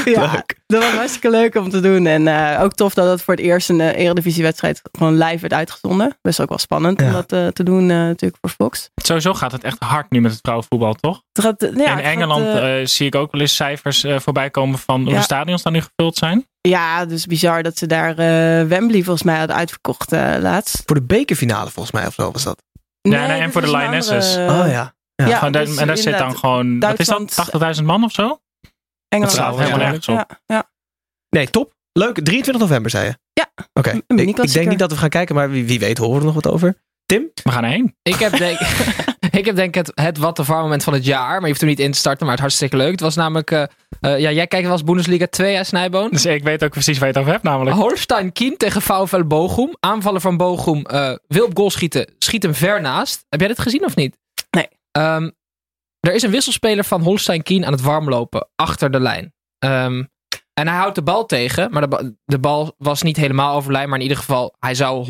ja, dat was hartstikke leuk om te doen. En eh, ook tof dat het voor het eerst een uh, eredivisiewedstrijd gewoon live werd uitgezonden. Best ook wel spannend om dat te doen eh, natuurlijk voor Fox. Sowieso gaat het echt hard nu met het vrouwenvoetbal, toch? Het gaat, ja, het In gaat, Engeland zie ik ook wel eens cijfers voorbij komen van hoe Ja. de stadions dan nu gevuld zijn. ja, dus bizar dat ze daar eh, Wembley volgens mij hadden uitverkocht eh, laatst. Voor de bekerfinale volgens mij of zo was dat. Ja, nee, en voor de Lionesses. andere- oh ja. Ja, daar- dus en daar zit dan gewoon, wat is dat, 80.000 man of zo? Engeland. Dat slaat helemaal ja. nergens op. Ja, ja. Nee, top. Leuk. 23 november zei je? Ja. Oké. Ik, ik denk niet dat we gaan kijken, maar wie, wie weet horen we er nog wat over. Tim? We gaan erheen. Ik heb denk, ik heb denk het, het wat de moment van het jaar. Maar je hoeft er niet in te starten, maar het hartstikke leuk. Het was namelijk, eh, eh, ja, jij kijkt wel eens Bundesliga 2 hè, Snijboon? Dus ik weet ook precies waar je het over hebt namelijk. Holstein Kien tegen VfL Bochum. Aanvaller van Bochum eh, wil op goal schieten. Schiet hem ver naast. Heb jij dit gezien of niet? Nee. Ehm, er is een wisselspeler van Holstein Kien aan het warmlopen. Achter de lijn. Ehm, en hij houdt de bal tegen. Maar de, ba- de bal was niet helemaal over de lijn. Maar in ieder geval, hij zou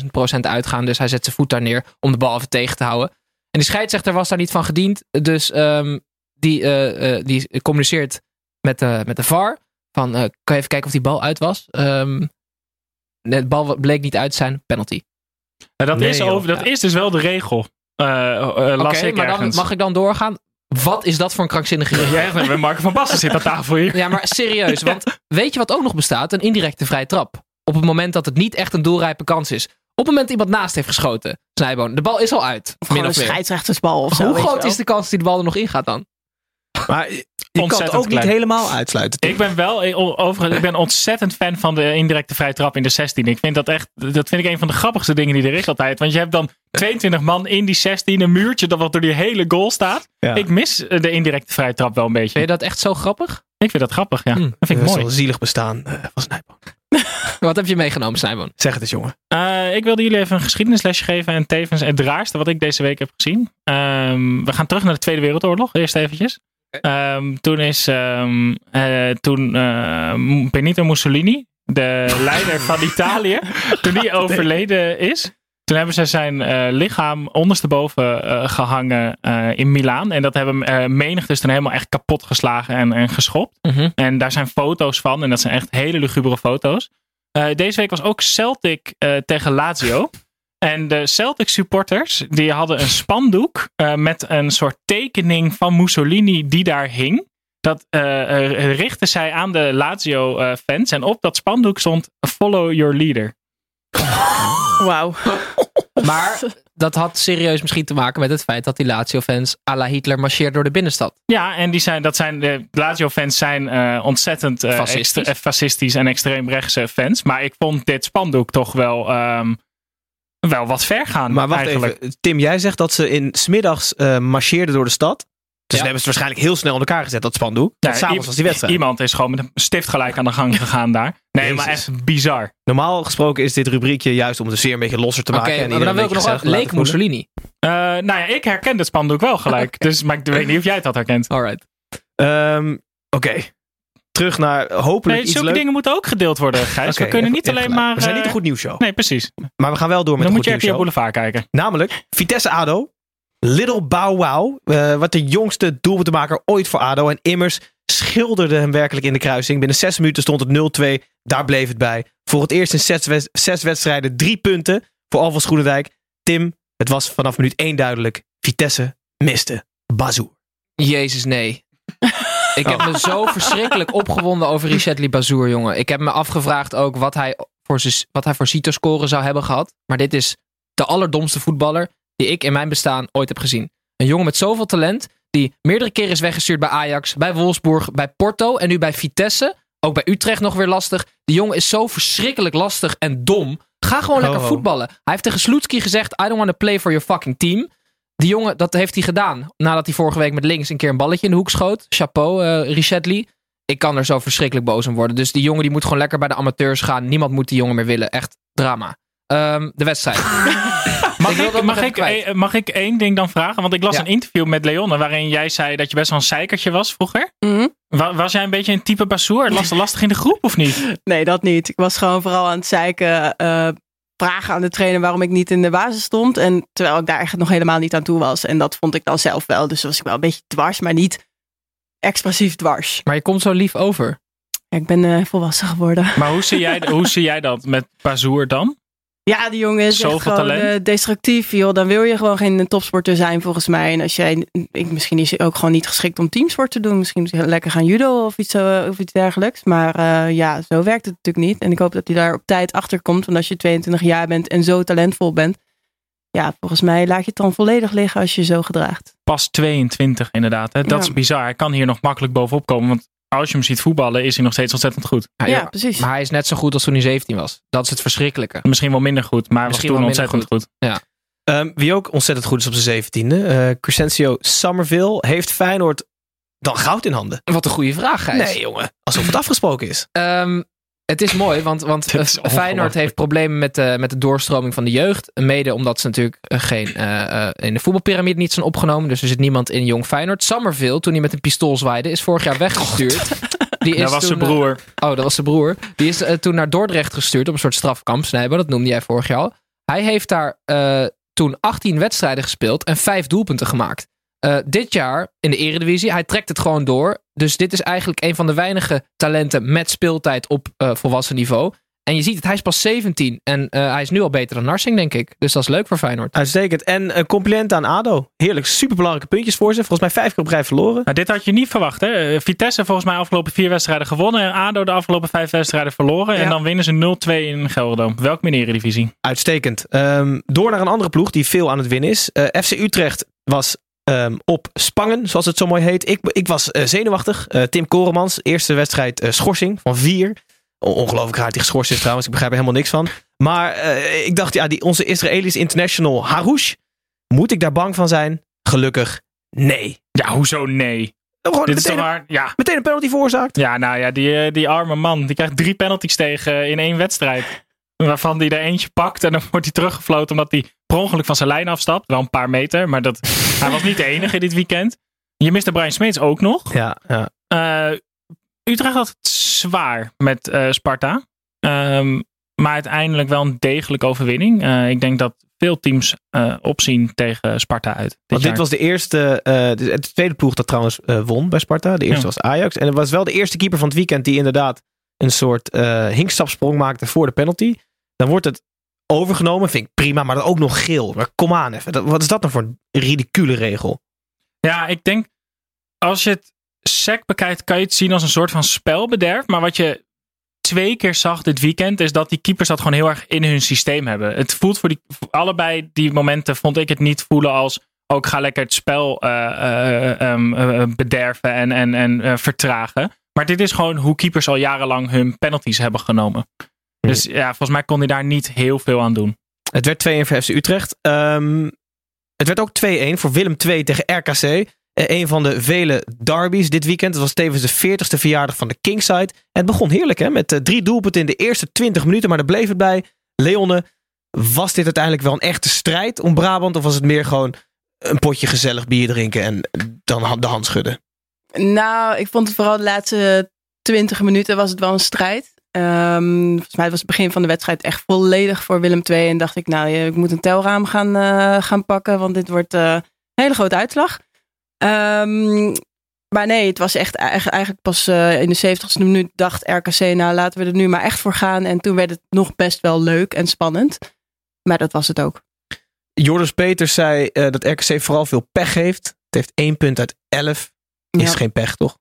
100.000 procent uitgaan. Dus hij zet zijn voet daar neer om de bal even tegen te houden. En die scheidsrechter was daar niet van gediend. Dus ehm, die, eh, eh, die communiceert met de, met de VAR. Van, eh, kan je even kijken of die bal uit was? Ehm de bal bleek niet uit te zijn. Penalty. Nou, dat Nee, is, over, dat Ja. is dus wel de regel. Eh eh, las Oké, maar dan mag ik dan doorgaan. Wat is dat voor een krankzinnige regel? Ja, Marco van Basten zit aan tafel hier. Ja, maar serieus. Want weet je wat ook nog bestaat? Een indirecte vrije trap. Op het moment dat het niet echt een doelrijpe kans is. Op het moment dat iemand naast heeft geschoten. Snijboon. De bal is al uit. Of min gewoon een of meer. scheidsrechtersbal of zo. Hoe groot is de kans dat die de bal er nog in gaat dan? Maar je kan het ook niet helemaal uitsluiten. Ik ben wel, eh, overigens, ik ben ontzettend fan van de indirecte vrije trap in de 16. Ik vind dat echt, dat vind ik een van de grappigste dingen die er is altijd. Want je hebt dan 22 man in die 16, een muurtje dat wat door die hele goal staat. Ja. Ik mis eh, de indirecte vrije trap wel een beetje. Vind je dat echt zo grappig? Ik vind dat grappig, ja. Hm. Dat vind ik Dat mooi. zielig bestaan eh, van Snijboon. Wat heb je meegenomen, Snijboon? Zeg het eens, jongen. Ik wilde jullie even een geschiedenislesje geven en tevens het raarste wat ik deze week heb gezien. Ehm, we gaan terug naar de Tweede Wereldoorlog, eerst eventjes. Ehm, toen is ehm, eh, toen, eh, Benito Mussolini, de leider van Italië, toen die overleden is. Toen hebben ze zijn eh, lichaam ondersteboven eh, gehangen eh, in Milaan. En dat hebben menig dus toen helemaal echt kapot geslagen en, en geschopt. Mhm. En daar zijn foto's van. En dat zijn echt hele lugubere foto's. Deze week was ook Celtic tegen Lazio. En de Celtic supporters die hadden een spandoek eh, met een soort tekening van Mussolini die daar hing. Dat eh, eh, richtte zij aan de Lazio eh, fans. En op dat spandoek stond Follow your leader. Wauw. Maar dat had serieus misschien te maken met het feit dat die Lazio-fans à la Hitler marcheert door de binnenstad. Ja, en die zijn, dat zijn, de Lazio-fans zijn eh, ontzettend eh, Fascistisch. extre- fascistisch en extreemrechtse fans. Maar ik vond dit spandoek toch wel, ehm, wel wat ver gaan. Maar wacht eigenlijk. even. Tim, jij zegt dat ze in smiddags eh marcheerden door de stad. Dus Ja. dan hebben ze het waarschijnlijk heel snel in elkaar gezet, dat spandoek. Ja, s'avonds was die wedstrijd. Iemand is gewoon met een stift gelijk aan de gang gegaan daar. Nee, maar echt bizar. Normaal gesproken is dit rubriekje juist om de sfeer een beetje losser te Oké, maken. en maar dan iedereen wil ik nog wel. Leek. Mussolini. Eh, nou ja, ik herken het spandoek wel gelijk. dus, maar ik weet niet of jij het had herkend. Alright. Ehm, Oké. Terug naar hopelijk Nee, iets zulke dingen moeten ook gedeeld worden, Gijs. We kunnen niet alleen gelijk. maar... We zijn niet eh, een goed nieuwsshow. Nee, precies. Maar we gaan wel door met Dan een moet je goed even je boulevard kijken. Namelijk Vitesse ADO. Little Bow Wow. eh, wat de jongste doelpuntenmaker ooit voor ADO. En Immers schilderde hem werkelijk in de kruising. Binnen zes minuten stond het 0-2. Daar bleef het bij. Voor het eerst in zes, wed- zes wedstrijden drie punten voor Alvast Groenendijk. Tim, het was vanaf minuut één duidelijk. Vitesse miste Bazoer. Jezus, nee. Ik heb me zo verschrikkelijk opgewonden over Richard Bazour, jongen. Ik heb me afgevraagd ook wat hij voor, wat hij voor CITO-score zou hebben gehad. Maar dit is de allerdomste voetballer die ik in mijn bestaan ooit heb gezien. Een jongen met zoveel talent. Die meerdere keren is weggestuurd bij Ajax, bij Wolfsburg, bij Porto en nu bij Vitesse. Ook bij Utrecht nog weer lastig. Die jongen is zo verschrikkelijk lastig en dom. Ga gewoon lekker voetballen. Hij heeft tegen Sloetski gezegd: I don't want to play for your fucking team. Die jongen, dat heeft hij gedaan. Nadat hij vorige week met links een keer een balletje in de hoek schoot. Chapeau, eh Richard Lee. Ik kan er zo verschrikkelijk boos om worden. Dus die jongen die moet gewoon lekker bij de amateurs gaan. Niemand moet die jongen meer willen. Echt drama. Ehm, de wedstrijd. Mag, Ik mag, ik, eh, mag ik één ding dan vragen? Want ik las Ja. een interview met Leonne waarin jij zei dat je best wel een zeikertje was vroeger. Mhm. Wa- was jij een beetje een type Bassoer? Lastig, lastig in de groep of niet? Nee, dat niet. Ik was gewoon vooral aan het zeiken. eh, vragen aan de trainer waarom ik niet in de basis stond. En terwijl ik daar eigenlijk nog helemaal niet aan toe was. En dat vond ik dan zelf wel. Dus was ik wel een beetje dwars, maar niet expressief dwars. Maar je komt zo lief over. Ja, ik ben eh, volwassen geworden. Maar hoe zie jij, hoe zie jij dat met Bazoer dan? Ja, die jongen is Zoveel echt gewoon talent. eh, destructief. Joh. Dan wil je gewoon geen topsporter zijn volgens mij. En als jij, ik, misschien is hij ook gewoon niet geschikt om teamsport te doen. Misschien lekker gaan judo of iets, zo, of iets dergelijks. Maar eh, ja, zo werkt het natuurlijk niet. En ik hoop dat hij daar op tijd achter komt. Want als je 22 jaar bent en zo talentvol bent. Ja, volgens mij laat je het dan volledig liggen als je je zo gedraagt. Pas 22 inderdaad. Hè? Dat Ja. is bizar. Hij kan hier nog makkelijk bovenop komen. Want als je hem ziet voetballen is hij nog steeds ontzettend goed. Ja, Ja, ja. precies. Maar hij is net zo goed als toen hij 17 was. Dat is het verschrikkelijke. Misschien wel minder goed, maar hij was Misschien toen ontzettend goed. Ehm, wie ook ontzettend goed is op zijn zeventiende. eh Crescencio Somerville. Heeft Feyenoord dan goud in handen? Wat een goede vraag, Gijs. Nee, jongen. Alsof het afgesproken is. Ehm, het is mooi, want, want eh. Feyenoord heeft problemen met de, met de doorstroming van de jeugd. Mede omdat ze natuurlijk eh, geen, eh, eh, in de voetbalpyramide niet zijn opgenomen. Dus er zit niemand in jong Feyenoord. Summerville, toen hij met een pistool zwaaide, is vorig jaar weggestuurd. Die is Dat was zijn toen, eh, broer. Oh, dat was zijn broer. Die is eh, toen naar Dordrecht gestuurd op een soort strafkamp. Snijber, dat noemde jij vorig jaar al. Hij heeft daar eh, toen 18 wedstrijden gespeeld en 5 doelpunten gemaakt. Eh, dit jaar in de eredivisie, hij trekt het gewoon door. Dus dit is eigenlijk een van de weinige talenten met speeltijd op eh, volwassen niveau. En je ziet het, hij is pas 17 en eh, hij is nu al beter dan Narsing, denk ik. Dus dat is leuk voor Feyenoord. Uitstekend. En een compliment aan ADO. Heerlijk. Superbelangrijke puntjes voor ze. Volgens mij vijf keer op rij verloren. Nou, dit had je niet verwacht. Hè? Vitesse volgens mij afgelopen vier wedstrijden gewonnen. En ADO de afgelopen vijf wedstrijden verloren. En dan winnen ze 0-2 in Gelderdoom. Welk de Eredivisie? Uitstekend. Ehm, door naar een andere ploeg die veel aan het winnen is. FC Utrecht was ehm, op Spangen, zoals het zo mooi heet. Ik, ik was eh, zenuwachtig. Eh, Tim Koremans, eerste wedstrijd eh, schorsing van vier. Ongelooflijk raar hij geschorst is trouwens. Ik begrijp er helemaal niks van. Maar ik dacht, ja, die, onze Israëlisch international Harouche. Moet ik daar bang van zijn? Gelukkig, nee. Ja, hoezo nee? Gewoon Dit is meteen, waar? Ja. meteen een penalty veroorzaakt. Ja, nou ja, die, die arme man. Die krijgt drie penalties tegen in één wedstrijd. Waarvan hij er eentje pakt en dan wordt hij teruggefloten omdat hij per ongeluk van zijn lijn afstapt. Wel een paar meter, maar dat, hij was niet de enige dit weekend. Je miste Brian Smeets ook nog. Ja, ja. Eh, Utrecht had het zwaar met eh, Sparta. Ehm, maar uiteindelijk wel een degelijke overwinning. Eh, ik denk dat veel teams opzien tegen Sparta uit. Dit Want dit jaar. was de eerste, de, het tweede ploeg dat trouwens won bij Sparta. De eerste Ja. was Ajax. En het was wel de eerste keeper van het weekend die inderdaad een soort hinkstapsprong maakte voor de penalty. Dan wordt het overgenomen, vind ik prima, maar dan ook nog geel. Maar kom aan even, wat is dat nou voor een ridicule regel? Ja, ik denk als je het sec bekijkt, kan je het zien als een soort van spelbederf. Maar wat je twee keer zag dit weekend, is dat die keepers dat gewoon heel erg in hun systeem hebben. Het voelt voor, die, allebei die momenten, vond ik het niet voelen als. Ook ga lekker het spel eh, eh, ehm, eh, bederven en, en, en vertragen. Maar dit is gewoon hoe keepers al jarenlang hun penalties hebben genomen. Dus ja, volgens mij kon hij daar niet heel veel aan doen. Het werd 2-1 voor FC Utrecht. Ehm, het werd ook 2-1 voor Willem II tegen RKC. Eh, een van de vele derbies dit weekend. Het was tevens de 40ste verjaardag van de Kingside. En het begon heerlijk hè, met eh, drie doelpunten in de eerste 20 minuten. Maar daar bleef het bij. Leonne, was dit uiteindelijk wel een echte strijd om Brabant? Of was het meer gewoon een potje gezellig bier drinken en dan de hand schudden? Nou, ik vond het vooral de laatste 20 minuten was het wel een strijd. Ehm, volgens mij was het begin van de wedstrijd echt volledig voor Willem II. En dacht ik, nou, ik moet een telraam gaan, eh, gaan pakken, want dit wordt eh, een hele grote uitslag. Ehm, maar nee, het was echt eigen- eigenlijk pas eh, in de 70ste minuut dacht RKC, nou laten we er nu maar echt voor gaan. En toen werd het nog best wel leuk en spannend. Maar dat was het ook. Joris Peters zei dat RKC vooral veel pech heeft. Het heeft één punt uit 11. Is Ja. geen pech, toch?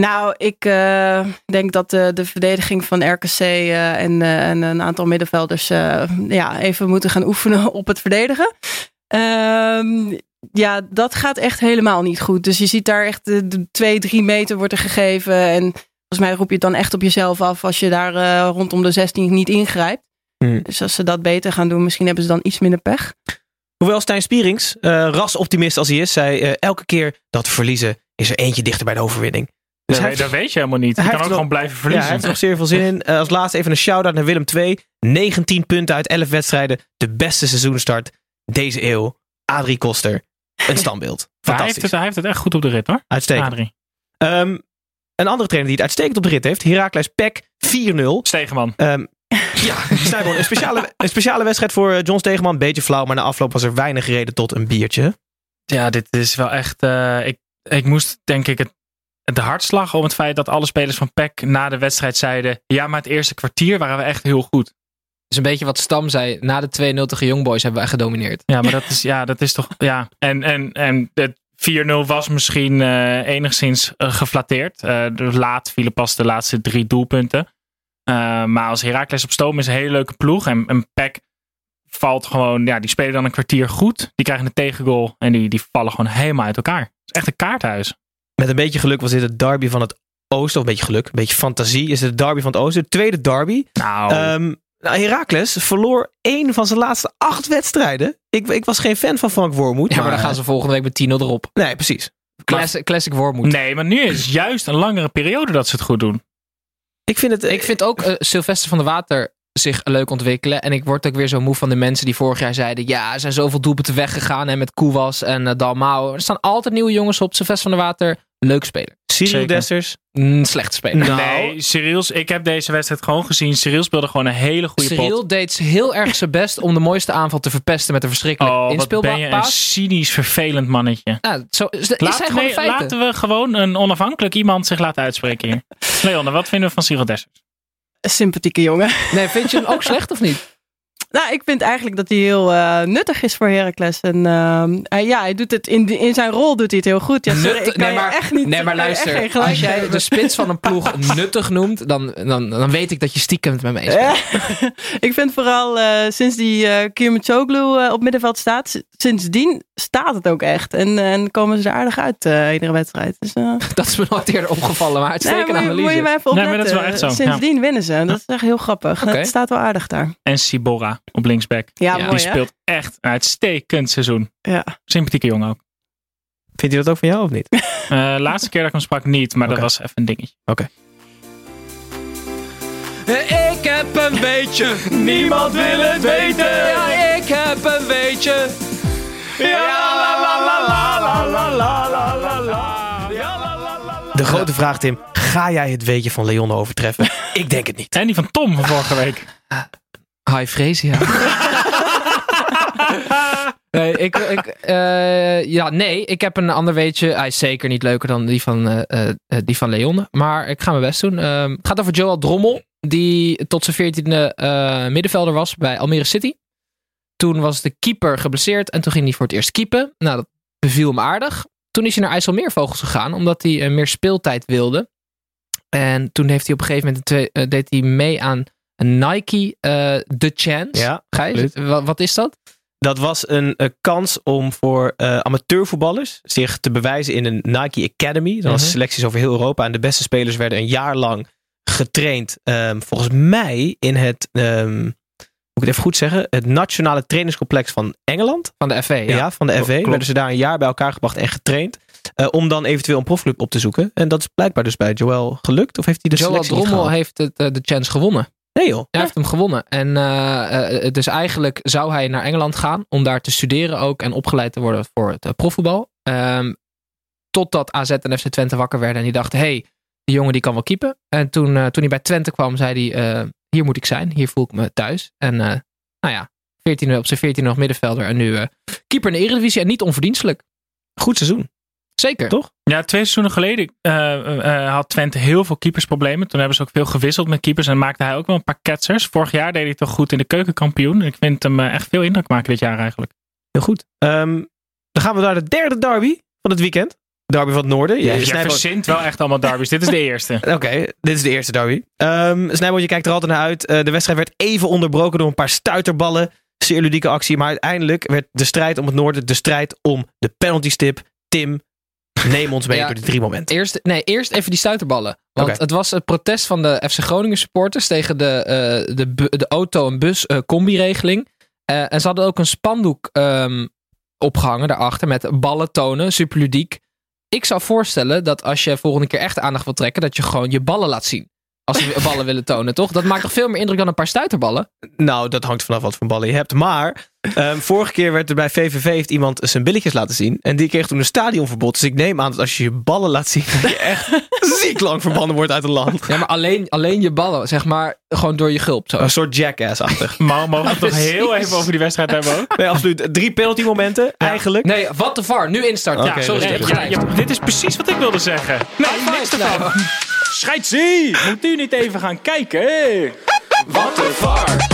Nou, ik eh, denk dat de, de verdediging van RKC eh, en, eh, en een aantal middenvelders ja, even moeten gaan oefenen op het verdedigen. Ehm, ja, dat gaat echt helemaal niet goed. Dus je ziet daar echt de, de twee, drie meter wordt er gegeven. En volgens mij roep je het dan echt op jezelf af als je daar rondom de 16 niet ingrijpt. Hmm. Dus als ze dat beter gaan doen, misschien hebben ze dan iets minder pech. Hoewel Stijn Spierings, rasoptimist als hij is, zei elke keer dat we verliezen is er eentje dichter bij de overwinning. Dus Nee, hij, dat weet je helemaal niet. Je hij kan ook gewoon blijven ja, verliezen. hij heeft er nog zeer veel zin in. Eh, als laatste even een shout-out naar Willem II. 19 punten uit 11 wedstrijden. De beste seizoenstart deze eeuw. Adrie Koster. Een standbeeld. Maar hij, heeft Fantastisch. het, hij heeft het echt goed op de rit hoor. Uitstekend. Adrie. Ehm, een andere trainer die het uitstekend op de rit heeft. Heracles Pek 4-0. Stegeman. Ehm, ja, Snijboon, een speciale, een speciale wedstrijd voor eh, John Stegeman. Beetje flauw, maar na afloop was er weinig reden tot een biertje. Ja, dit is wel echt. eh, ik, ik moest denk ik het, de hartslag om het feit dat alle spelers van PEC na de wedstrijd zeiden. Ja, maar het eerste kwartier waren we echt heel goed. is een beetje wat Stam zei. Na de 2-0 tegen Young Boys hebben we echt gedomineerd. Ja, maar dat is, ja, dat is toch. Ja. En, en, en het 4-0 was misschien eh, enigszins eh, geflatteerd. Eh, dus laat vielen pas de laatste drie doelpunten. Eh, maar als Heracles op stoom is een hele leuke ploeg. En, en PEC valt gewoon. Ja, die spelen dan een kwartier goed. Die krijgen een tegengoal. En die, die vallen gewoon helemaal uit elkaar. Het is echt een kaarthuis. Met een beetje geluk was dit het derby van het oosten. Of een beetje geluk, een beetje fantasie. Is het het derby van het oosten. De tweede derby. Nou, Ehm nou, Heracles verloor één van zijn laatste acht wedstrijden. Ik, ik was geen fan van Frank Wormoed. Ja, maar dan gaan ze volgende week met 10-0 erop. Nee, precies. Classic, classic Wormoed. nee, maar nu is juist een langere periode dat ze het goed doen. Ik vind het... Ik vind ook eh, Sylvester van der Water zich leuk ontwikkelen. En ik word ook weer zo moe van de mensen die vorig jaar zeiden... ja, er zijn zoveel doelpunten weggegaan en met Koewas en uh, Dalmau. Er staan altijd nieuwe jongens op. Sylvester van der Water, leuk speler. Cyril. Dessers. Mm, slecht speler. Nou, Nee, Cyrils, ik heb deze wedstrijd gewoon gezien. Cyril speelde gewoon een hele goede Cyril pot. deed heel erg zijn best om de mooiste aanval te verpesten met een verschrikkelijk Oh, inspeelbaar ben je een cynisch, vervelend mannetje. Nou, zo, Laat- gewoon nee, laten we gewoon een onafhankelijk iemand zich laten uitspreken hier. Leonne, wat vinden we van Cyril Dessers? Sympathieke jongen. Nee, vind je hem ook slecht of niet? Nou, ik vind eigenlijk dat hij heel eh, nuttig is voor Heracles. En ehm, hij- ja, hij doet het in, in zijn rol doet hij het heel goed. Ja, sorry, Nut- ik kan nee, maar, echt niet. nee, maar luister. Als jij de spits van een ploeg nuttig noemt, dan, dan, dan weet ik dat je stiekem het met me eens bent. Ik vind vooral eh, sinds die uh, Kiermachoglu eh, op middenveld staat, sindsdien staat het ook echt. En, en komen ze er aardig uit eh, iedere wedstrijd. Dus, Dat is me nooit eerder opgevallen, maar nee, uitstekende moet, je, analyse. moet je even Nee, maar dat is wel echt zo, Sindsdien winnen ze. Dat is echt heel grappig. Het staat wel aardig daar. En Sibora op linksback. Ja, mooi Die speelt echt een uitstekend seizoen. Ja. Sympathieke jongen ook. vindt u dat ook van jou of niet? Eh, laatste keer dat ik hem sprak niet, maar Oké. dat was even een dingetje. Ik heb een beetje. Niemand wil het weten. Ja, ik heb een beetje. De grote vraag, Tim. Ga jij het weetje van Leon overtreffen? ik denk het niet. En die van Tom van vorige week. Hi Freesia. nee, ik, ik, eh, ja, nee, ik heb een ander weetje. Hij is zeker niet leuker dan die van, eh, die van Leon. Maar ik ga mijn best doen. Ehm, het gaat over Joel Drommel. Die tot zijn veertiende middenvelder was bij Almere City. Toen was de keeper geblesseerd. En toen ging hij voor het eerst keepen. Nou, dat beviel hem aardig. Toen is hij naar IJsselmeervogels gegaan. Omdat hij meer speeltijd wilde. En toen heeft hij op een gegeven moment... deed hij mee aan Nike eh The Chance. Ja, Gijs, wat is dat? Dat was een, eh, kans om voor eh, amateurvoetballers zich te bewijzen in een Nike Academy. Dat was Mhm. selecties over heel Europa. En de beste spelers werden een jaar lang getraind. ehm, volgens mij in het, ehm, moet ik het even goed zeggen, het nationale trainingscomplex van Engeland. Van de FV. Ja, Ja. van de FV. klopt. Werden ze daar een jaar bij elkaar gebracht en getraind. om dan eventueel een profclub op te zoeken. En dat is blijkbaar dus bij Joel gelukt. Of heeft hij de Joel Drommel gehaald? heeft het, de chance gewonnen. Nee joh. Hij heeft hem gewonnen. En eh, eh, dus eigenlijk zou hij naar Engeland gaan om daar te studeren ook en opgeleid te worden voor het eh, profvoetbal. Ehm, totdat AZ en FC Twente wakker werden en die dachten, hey, die jongen die kan wel keepen. En toen, toen hij bij Twente kwam, zei hij, hier moet ik zijn, hier voel ik me thuis. En nou ja, 14, op zijn 14 nog middenvelder en nu keeper in de Eredivisie en niet onverdienstelijk. Goed seizoen. Zeker. Toch? Ja, twee seizoenen geleden eh, eh, had Twente heel veel keepersproblemen. Toen hebben ze ook veel gewisseld met keepers en maakte hij ook wel een paar ketsers. Vorig jaar deed hij toch goed in de keukenkampioen. Ik vind hem eh, echt veel indruk maken dit jaar eigenlijk. Heel goed. Ehm, dan gaan we naar de derde derby van het weekend. Derby van het Noorden. Ja, Ja, je verzint wel echt allemaal derbies. dit is de eerste. Oké, dit is de eerste derby. Ehm Snijboon, je kijkt er altijd naar uit. Eh, de wedstrijd werd even onderbroken door een paar stuiterballen. Zeer ludieke actie. Maar uiteindelijk werd de strijd om het noorden de strijd om de penaltystip. Tim, neem ons mee Ja. door die drie momenten. Eerst, nee, eerst even die stuiterballen. Want het was het protest van de FC Groningen supporters tegen de, eh, de, de auto- en bus eh, combi-regeling. Eh, en ze hadden ook een spandoek ehm, opgehangen daarachter met ballen tonen, super ludiek. Ik zou voorstellen dat als je volgende keer echt aandacht wil trekken, dat je gewoon je ballen laat zien. Als ze ballen willen tonen, toch? Dat maakt toch veel meer indruk dan een paar stuiterballen? Nou, dat hangt vanaf wat voor ballen je hebt. Maar ehm, vorige keer werd er bij VVV heeft iemand zijn billetjes laten zien. En die kreeg toen een stadionverbod. Dus ik neem aan dat als je je ballen laat zien, dat je echt ziek lang verbannen wordt uit het land. Ja, maar alleen, alleen je ballen, zeg maar, gewoon door je gulp. Zo. Een soort jackass-achtig. Mo- Mogen we het nog heel even over die wedstrijd hebben ook? Nee, absoluut. Drie penalty momenten, eigenlijk. Nee, wat de VAR. Nu instarten. Oké, ja, sorry. dus je je hebt Ja, dit is precies wat ik wilde zeggen. Nee, niks ervan. Scheidsie! Moet u niet even gaan kijken? Wat een VAR!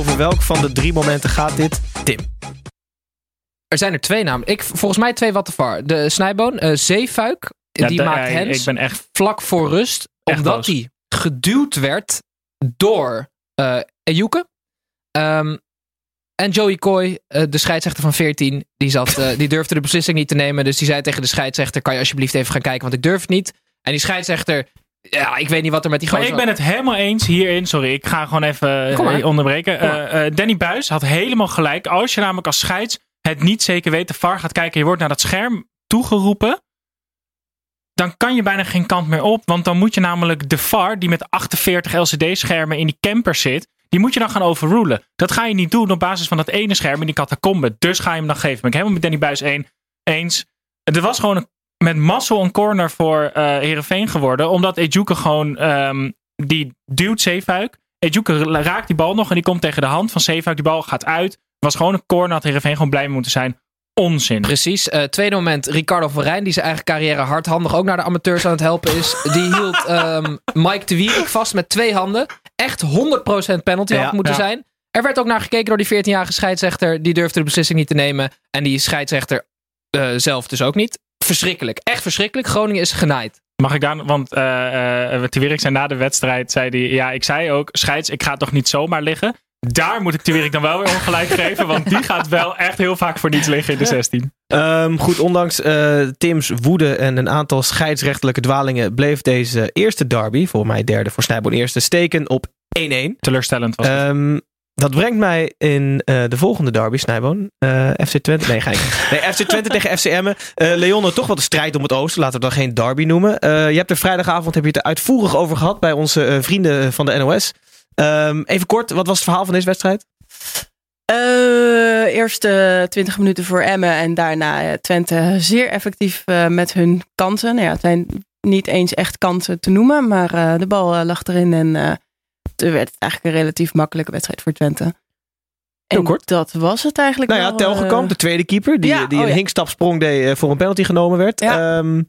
Over welk van de drie momenten gaat dit? Tim. Er zijn er twee namelijk. Ik, volgens mij twee wat de VAR. De snijboon, eh Zeefuik, Ja, die maakt ja, hens Ik ben echt... vlak voor rust. Omdat hij geduwd werd door eh Ejuke. Ehm, en Joey Coy, eh, de scheidsrechter van 14, die, zat, die durfde de beslissing niet te nemen. Dus die zei tegen de scheidsrechter, kan je alsjeblieft even gaan kijken, want ik durf het niet. En die scheidsrechter, ja, ik weet niet wat er met die Maar gozer... ik ben het helemaal eens hierin. Sorry, ik ga gewoon even maar. eh, onderbreken. Maar. Eh, eh, Danny Buis had helemaal gelijk. Als je namelijk als scheids het niet zeker weet, de VAR gaat kijken, je wordt naar dat scherm toegeroepen. Dan kan je bijna geen kant meer op. Want dan moet je namelijk de VAR, die met 48 LCD-schermen in die camper zit, die moet je dan gaan overrulen. Dat ga je niet doen op basis van dat ene scherm in die catacombe. Dus ga je hem dan geven. Ben ik helemaal met Danny Buis één, eens. Er was gewoon een, met mazzel een corner voor eh Herenveen geworden. Omdat Ejuke gewoon, ehm, die duwt Zeefuik. Ejuke raakt die bal nog en die komt tegen de hand van Zeefuik. Die bal gaat uit. was gewoon een corner. Had Herenveen gewoon blij mee moeten zijn. Onzin. Precies. Eh, tweede moment, Ricardo van Rijn, die zijn eigen carrière hardhandig ook naar de amateurs aan het helpen is. Die hield ehm, Mike de Wierik vast met twee handen. Echt 100% penalty Ja, had moeten ja. zijn. Er werd ook naar gekeken door die 14-jarige scheidsrechter. Die durfde de beslissing niet te nemen. En die scheidsrechter eh, zelf dus ook niet. Verschrikkelijk. Echt verschrikkelijk. Groningen is genaaid. Mag ik dan, want eh eh Tewierik zei na de wedstrijd, zei hij, ja, ik zei ook, scheids, ik ga toch niet zomaar liggen. Daar moet ik Tewierik dan wel weer ongelijk geven, want die gaat wel echt heel vaak voor niets liggen in de 16. Ehm, goed, ondanks eh, Tim's woede en een aantal scheidsrechtelijke dwalingen bleef deze eerste derby, voor mij derde voor Snijboon eerste, steken op 1-1. Teleurstellend was het. Ehm, dat brengt mij in eh, de volgende derby, Snijboon. Eh, FC Twente. Nee, ga ik. Nee, FC Twente tegen FC Emmen. Leon, toch wel de strijd om het oosten. Laten we dan geen derby noemen. Je hebt er vrijdagavond heb je het er uitvoerig over gehad bij onze vrienden van de NOS. Ehm, even kort, wat was het verhaal van deze wedstrijd? Eerste 20 minuten voor Emmen en daarna Twente zeer effectief met hun kansen. Nou ja, het zijn niet eens echt kansen te noemen, maar de bal lag erin en toen werd het eigenlijk een relatief makkelijke wedstrijd voor Twente. Heel En kort. dat was het eigenlijk Nou ja, Telgekamp, eh, de tweede keeper, die, ja, die oh een ja. hinkstapsprong deed eh, voor een penalty genomen werd. Ja. Ehm,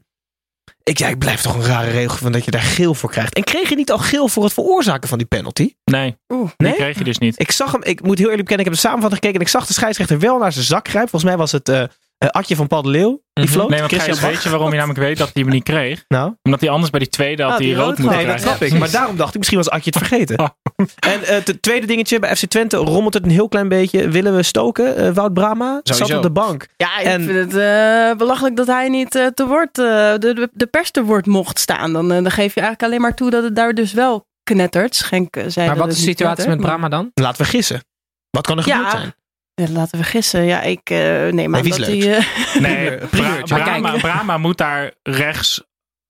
ik, ja, ik blijf toch een rare regel van dat je daar geel voor krijgt. En kreeg je niet al geel voor het veroorzaken van die penalty? Nee, Oeh. die Nee? kreeg je dus niet. Ik zag hem, ik moet heel eerlijk bekennen, ik heb de samenvatting gekeken en ik zag de scheidsrechter wel naar zijn zak grijpen. Volgens mij was het eh eh, Adje van Paul de Leeuw, die Mhm. floot. Nee, want Christian Gijs, weet je waarom je namelijk weet dat hij hem niet kreeg? Nou, Omdat hij anders bij die tweede had Ah, hij die rood rood moeten nee, dat krijgen. snap ik. Maar daarom dacht ik, misschien was Adje het vergeten. Oh. En eh, het tweede dingetje, bij FC Twente rommelt het een heel klein beetje. Willen we stoken? Eh, Wout Brama zat op de bank. Ja, ik En- vind het eh, belachelijk dat hij niet eh, te woord, eh, de, de, de pers te woord mocht staan. Dan, dan geef je eigenlijk alleen maar toe dat het daar dus wel knettert. Schenk zei Maar dat wat is de situatie met Brahma dan? Laten we gissen. Wat kan er Ja. gebeurd zijn? Ja, laten we gissen. Ja, ik eh neem aan dat hij... eh, Nee, Bra. Brama moet daar rechts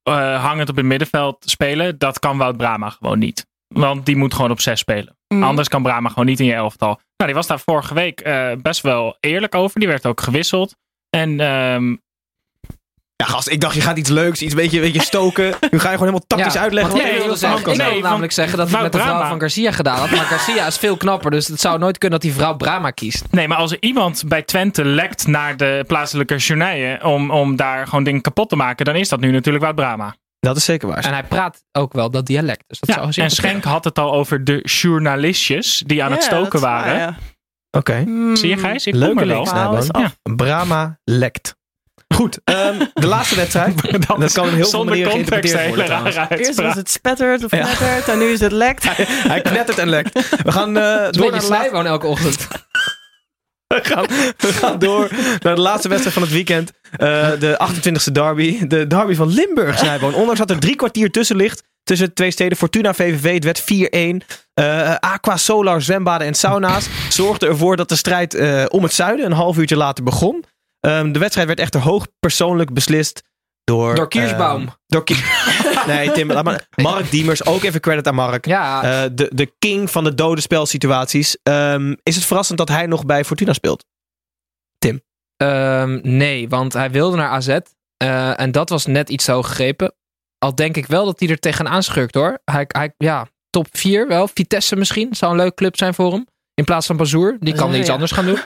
eh, hangend op het middenveld spelen. Dat kan Wout Brama gewoon niet. Want die moet gewoon op zes spelen. Mm. Anders kan Brama gewoon niet in je elftal. Nou, die was daar vorige week eh, best wel eerlijk over. Die werd ook gewisseld. En ehm, Ja, gast, ik dacht je gaat iets leuks, iets beetje, beetje stoken. Nu ga je gewoon helemaal tactisch uitleggen. wat ik wilde zeggen, ik. Nee, namelijk zeggen dat hij met de vrouw van Garcia gedaan had. Maar Garcia is veel knapper, dus het zou nooit kunnen dat die vrouw Brahma kiest. nee, maar als er iemand bij Twente lekt naar de plaatselijke journaien om, om daar gewoon dingen kapot te maken, dan is dat nu natuurlijk Wout Brama. Dat is zeker waar. En hij praat ook wel dat dialect. Dus dat Ja, zou en Schenk had het al over de journalistjes die aan het stoken waren. ja. Oké. Mm. Zie je Gijs? Ik Leuke kom er wel. Brama lekt. Goed, ehm, de laatste wedstrijd. Dat, Dat kan op heel veel zonder manieren een geïnterpreteerd worden Eerst was het spettert of Ja. knettert en nu is het lekt. Hij knettert en lekt. We gaan, eh, door een naar de laatste, elke ochtend. we, gaan, we gaan door naar de laatste wedstrijd van het weekend. Eh, de 28e derby. De derby van Limburg, Snijboon. Ondanks dat er drie kwartier tussen ligt. Tussen de twee steden. Fortuna VVV. Het werd 4-1. Eh, Aqua Solar, zwembaden en sauna's. Zorgden ervoor dat de strijd eh, om het zuiden een half uurtje later begon. Ehm, de wedstrijd werd echter hoog persoonlijk beslist. Door, Door Kiersbaum. ehm, door nee, Tim, laat maar. Mark Diemers. Ook even credit aan Mark. Ja, Eh, de, de king van de dode spelsituaties. Ehm, is het verrassend dat hij nog bij Fortuna speelt? Ehm, nee, want hij wilde naar AZ. eh, en dat was net iets hoog gegrepen. Al denk ik wel dat hij er tegenaan schurkt hoor. Hij, hij, ja, top 4 wel. Vitesse misschien. Zou een leuke club zijn voor hem. In plaats van Bazoer. Die kan Ja, iets ja. anders gaan doen.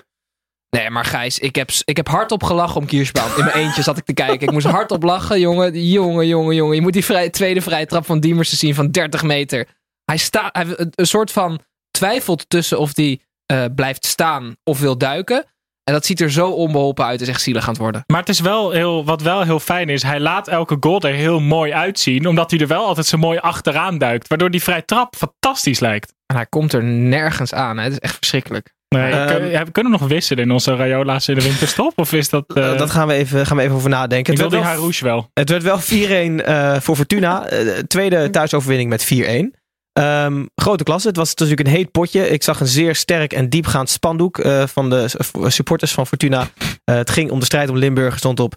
Nee, maar Gijs, ik heb, ik heb hardop gelachen om Kiersbaum. In mijn eentje zat ik te kijken. Ik moest hardop lachen, jongen. Jongen, jongen, jongen. Je moet die vrij, tweede vrije trap van Diemers zien van 30 meter. Hij staat, hij, een- soort van twijfelt tussen of hij eh, blijft staan of wil duiken. En dat ziet er zo onbeholpen uit. Het is echt zielig aan het worden. Maar het is wel heel, wat wel heel fijn is, hij laat elke goal er heel mooi uitzien. Omdat hij er wel altijd zo mooi achteraan duikt. Waardoor die vrij trap fantastisch lijkt. En hij komt er nergens aan. Hè. Het is echt verschrikkelijk. Nee, kun- ja, we kunnen nog wisselen in onze Rayola's in de winterstop? Of is dat... eh, Eh, dat gaan we, even, gaan we even over nadenken. ik Het wil die wel, Harouche wel. het werd wel 4-1 eh, voor Fortuna. Eh, tweede thuisoverwinning met 4-1. Ehm, grote klasse. Het was natuurlijk een heet potje. Ik zag een zeer sterk en diepgaand spandoek van de supporters van Fortuna. Het ging om de strijd om Limburg. Er stond op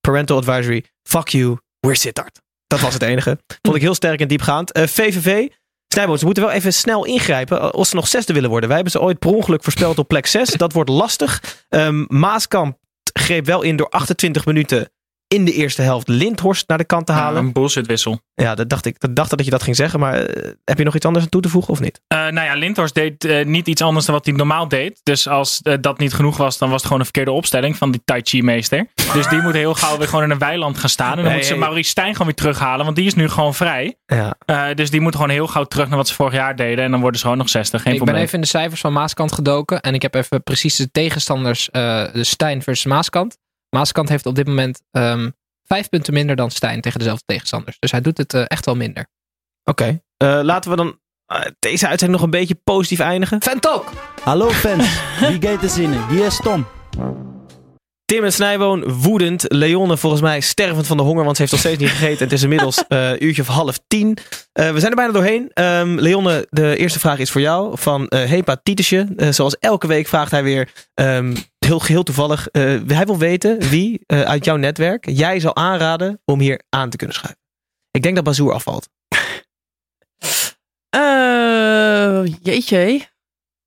parental advisory. Fuck you, we're Sittard. Dat was het enige. Vond ik heel sterk en diepgaand. VVV. Snijboon, ze moeten wel even snel ingrijpen als ze nog zesde willen worden. Wij hebben ze ooit per ongeluk voorspeld op plek 6. Dat wordt lastig. Ehm, Maaskamp greep wel in door 28 minuten in de eerste helft Lindhorst naar de kant te Ja, halen. een bullshitwissel. Ja, dat dacht ik. Dat dacht dat je dat ging zeggen. Maar eh, heb je nog iets anders aan toe te voegen of niet? Eh, nou ja, Lindhorst deed eh, niet iets anders dan wat hij normaal deed. Dus als dat niet genoeg was, dan was het gewoon een verkeerde opstelling van die Tai Chi meester. Dus die moet heel gauw weer gewoon in een weiland gaan staan. En dan Nee, moeten ze. Maurice Stijn gewoon weer terughalen, want die is nu gewoon vrij. Ja. Eh, dus die moet gewoon heel gauw terug naar wat ze vorig jaar deden. En dan worden ze gewoon nog 60. Geen ik ben even in de cijfers van Maaskant gedoken. En ik heb even precies de tegenstanders. eh, de Stijn versus Maaskant. Maaskant heeft op dit moment ehm, vijf punten minder dan Stijn tegen dezelfde tegenstanders. Dus hij doet het eh, echt wel minder. Oké. Eh, laten we dan eh, deze uitzending nog een beetje positief eindigen. Fantalk! Hallo fans, wie gaat er zinnen? Hier is Tom. Tim en Snijboon woedend. Leonne volgens mij stervend van de honger, want ze heeft nog steeds niet gegeten. Het is inmiddels eh, een uurtje of half tien. Eh, we zijn er bijna doorheen. Ehm, Leonne, de eerste vraag is voor jou. Van eh Hepa Tietesje. Eh, zoals elke week vraagt hij weer, ehm, heel, heel toevallig. eh, hij wil weten wie eh, uit jouw netwerk jij zal aanraden om hier aan te kunnen schuiven. Ik denk dat Bazoer afvalt. Eh, jeetje.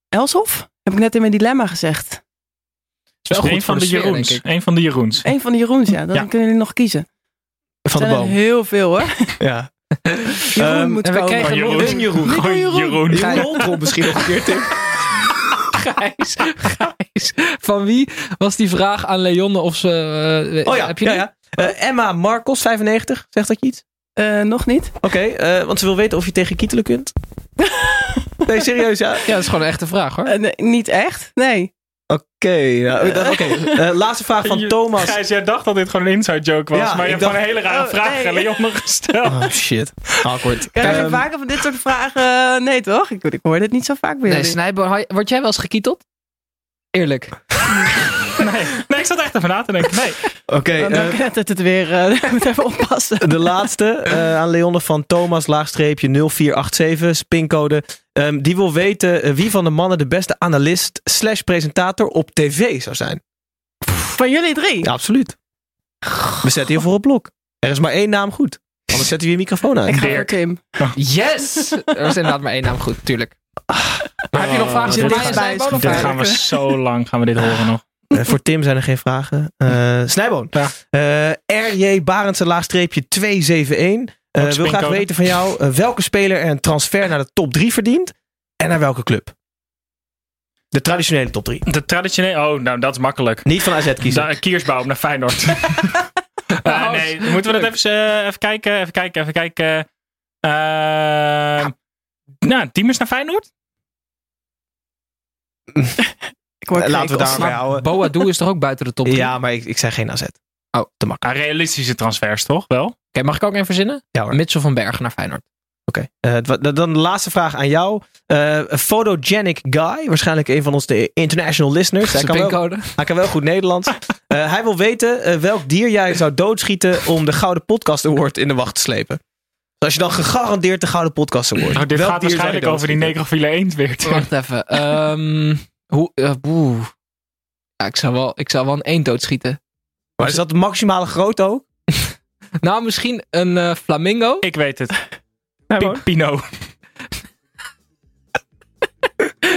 Elshoff? Heb ik net in mijn dilemma gezegd. is wel Dus goed een van de de sfeer, Jeroens. Een van de Jeroens. Eén van de Jeroens, ja. Dan Ja. kunnen jullie nog kiezen. Van de er boom. heel veel hoor. Ja. Jeroen Ehm, moet en we komen. Jeroen. Een Jeroen. Gewoon Jeroen. Jeroen. Jeroen Holtrop misschien nog een keer, Tim. Gijs, Gijs. Van wie was die vraag aan Leonne of ze... eh, Oh ja, heb je ja, ja. Eh, Emma Marcos, 95. Zegt dat je iets? Eh, nog niet. Oké, eh, want ze wil weten of je tegen Kietelen kunt. nee, serieus, ja. Ja, dat is gewoon een echte vraag hoor. Nee, niet echt, nee. Oké, ja, eh, oké. Eh, laatste vraag van Thomas. Gijs, jij dacht dat dit gewoon een inside joke was. Ja, maar je hebt gewoon een hele rare Oh, vraag nee. aan Leon gesteld. Oh shit, awkward. Krijg je Ehm, vaker van dit soort vragen? Nee toch? Ik, ik hoor dit niet zo vaak bij Nee, je- word jij wel eens gekieteld? Eerlijk. Nee. nee, ik zat echt even na te denken. Nee. Oké, Dan eh, knettert het weer. eh, ik moet even oppassen. de laatste eh, aan Leonne van Thomas, laagstreepje 0487, spincode. Ehm, die wil weten eh, wie van de mannen de beste analist slash presentator op tv zou zijn. Van jullie drie? Ja, absoluut. We zetten hier voor op blok. Er is maar één naam goed. Anders zetten we je microfoon Ik uit. ga voor Dirk. Tim. Yes! Er is inderdaad maar één naam goed, tuurlijk. Maar heb je nog vragen dit voor mij is en bij- Snijboon? of Dit gaan we zo lang gaan we dit horen nog. Eh, voor Tim zijn er geen vragen. Eh Snijboon. Ja. Eh, RJ Barendse laagstreepje 271. Eh, Wat wil graag weten van jou eh, welke speler er een transfer naar de top 3 verdient. En naar welke club? De traditionele top 3. De traditionele... Oh, nou, dat is makkelijk. Niet van AZ kiezen. Da- Kiersbaum naar Feyenoord. Eh, nee, moeten we dat even, even kijken? Even kijken, even kijken. Ehm nou, Diemers naar Feyenoord? Ik hoor Eh, laten we krekels. daar maar houden. Boadu is toch ook buiten de top drie? Ja, maar ik, ik zei geen AZ. Oh. te makkelijk. Ah, realistische transfers, toch? Wel? Oké, mag ik ook even verzinnen? Ja hoor. Mitchell van Bergen naar Feyenoord. Oké, eh, dan de laatste vraag aan jou. Eh, een photogenic guy, waarschijnlijk een van onze international listeners. Hij kan, wel, hij kan wel goed Nederlands. Eh, hij wil weten eh, welk dier jij zou doodschieten om de Gouden Podcast Award in de wacht te slepen. Dus als je dan gegarandeerd de Gouden Podcast Award. Nou, dit welk gaat dier waarschijnlijk over die necrofiele eend weer. Wacht even. Ehm, hoe, eh. Ja, ik, zou wel, ik zou wel een eend doodschieten. Maar is dat de maximale grootte ook? Nou, misschien een eh, flamingo. Ik weet het. Hoor. Pino.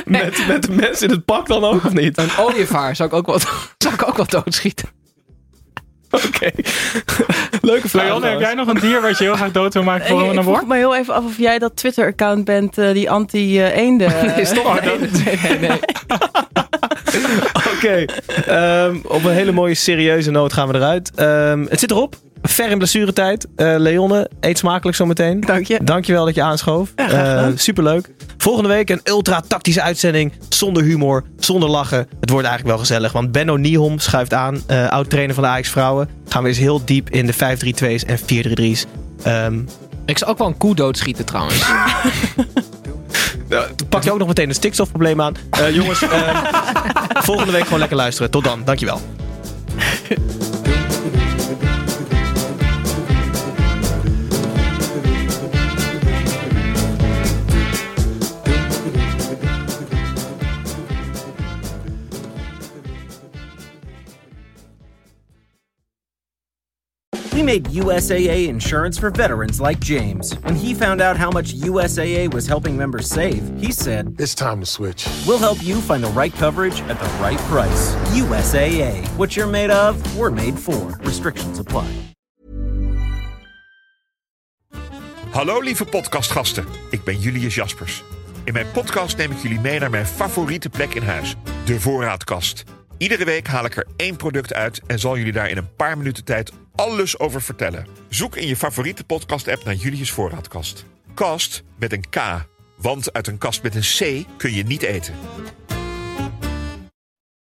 met, met de mensen in het pak dan ook, of niet? Een ooievaar zou ik ook wel, zou ik ook wel doodschieten. Oké. Leuke vraag. Leon, heb jij nog een dier wat je heel graag dood wil maken voor ik, een ik vroeg award? me heel even af of jij dat Twitter-account bent eh, die anti-eenden. Nee, stop. Oh, nee, dat- nee, nee, Oké, ehm, op een hele mooie serieuze noot gaan we eruit. Ehm, het zit erop. Ver in blessuretijd. Eh Leonne, eet smakelijk zometeen. Dank je. Dankjewel dat je aanschoof. Ja, graag gedaan. Eh, superleuk. Volgende week een ultra tactische uitzending. Zonder humor, zonder lachen. Het wordt eigenlijk wel gezellig. Want Benno Niehom schuift aan. eh oud-trainer van de Ajax Vrouwen. Gaan we eens heel diep in de 5-3-2's en 4-3-3's. Ehm, Ik zou ook wel een koe doodschieten trouwens. dan pak je ook nog meteen een stikstofprobleem aan. Eh, jongens, ehm, volgende week gewoon lekker luisteren. Tot dan. Dankjewel. We made USAA insurance for veterans like James. When he found out how much USAA was helping members save, he said, It's time to switch. We'll help you find the right coverage at the right price. USAA. What you're made of, we're made for. Restrictions apply. Hallo lieve podcastgasten, ik ben Julius Jaspers. In mijn podcast neem ik jullie mee naar mijn favoriete plek in huis, de voorraadkast. Iedere week haal ik er één product uit en zal jullie daar in een paar minuten tijd alles over vertellen. Zoek in je favoriete podcast-app naar Julius Voorraadkast. Kast met een K, want uit een kast met een C kun je niet eten.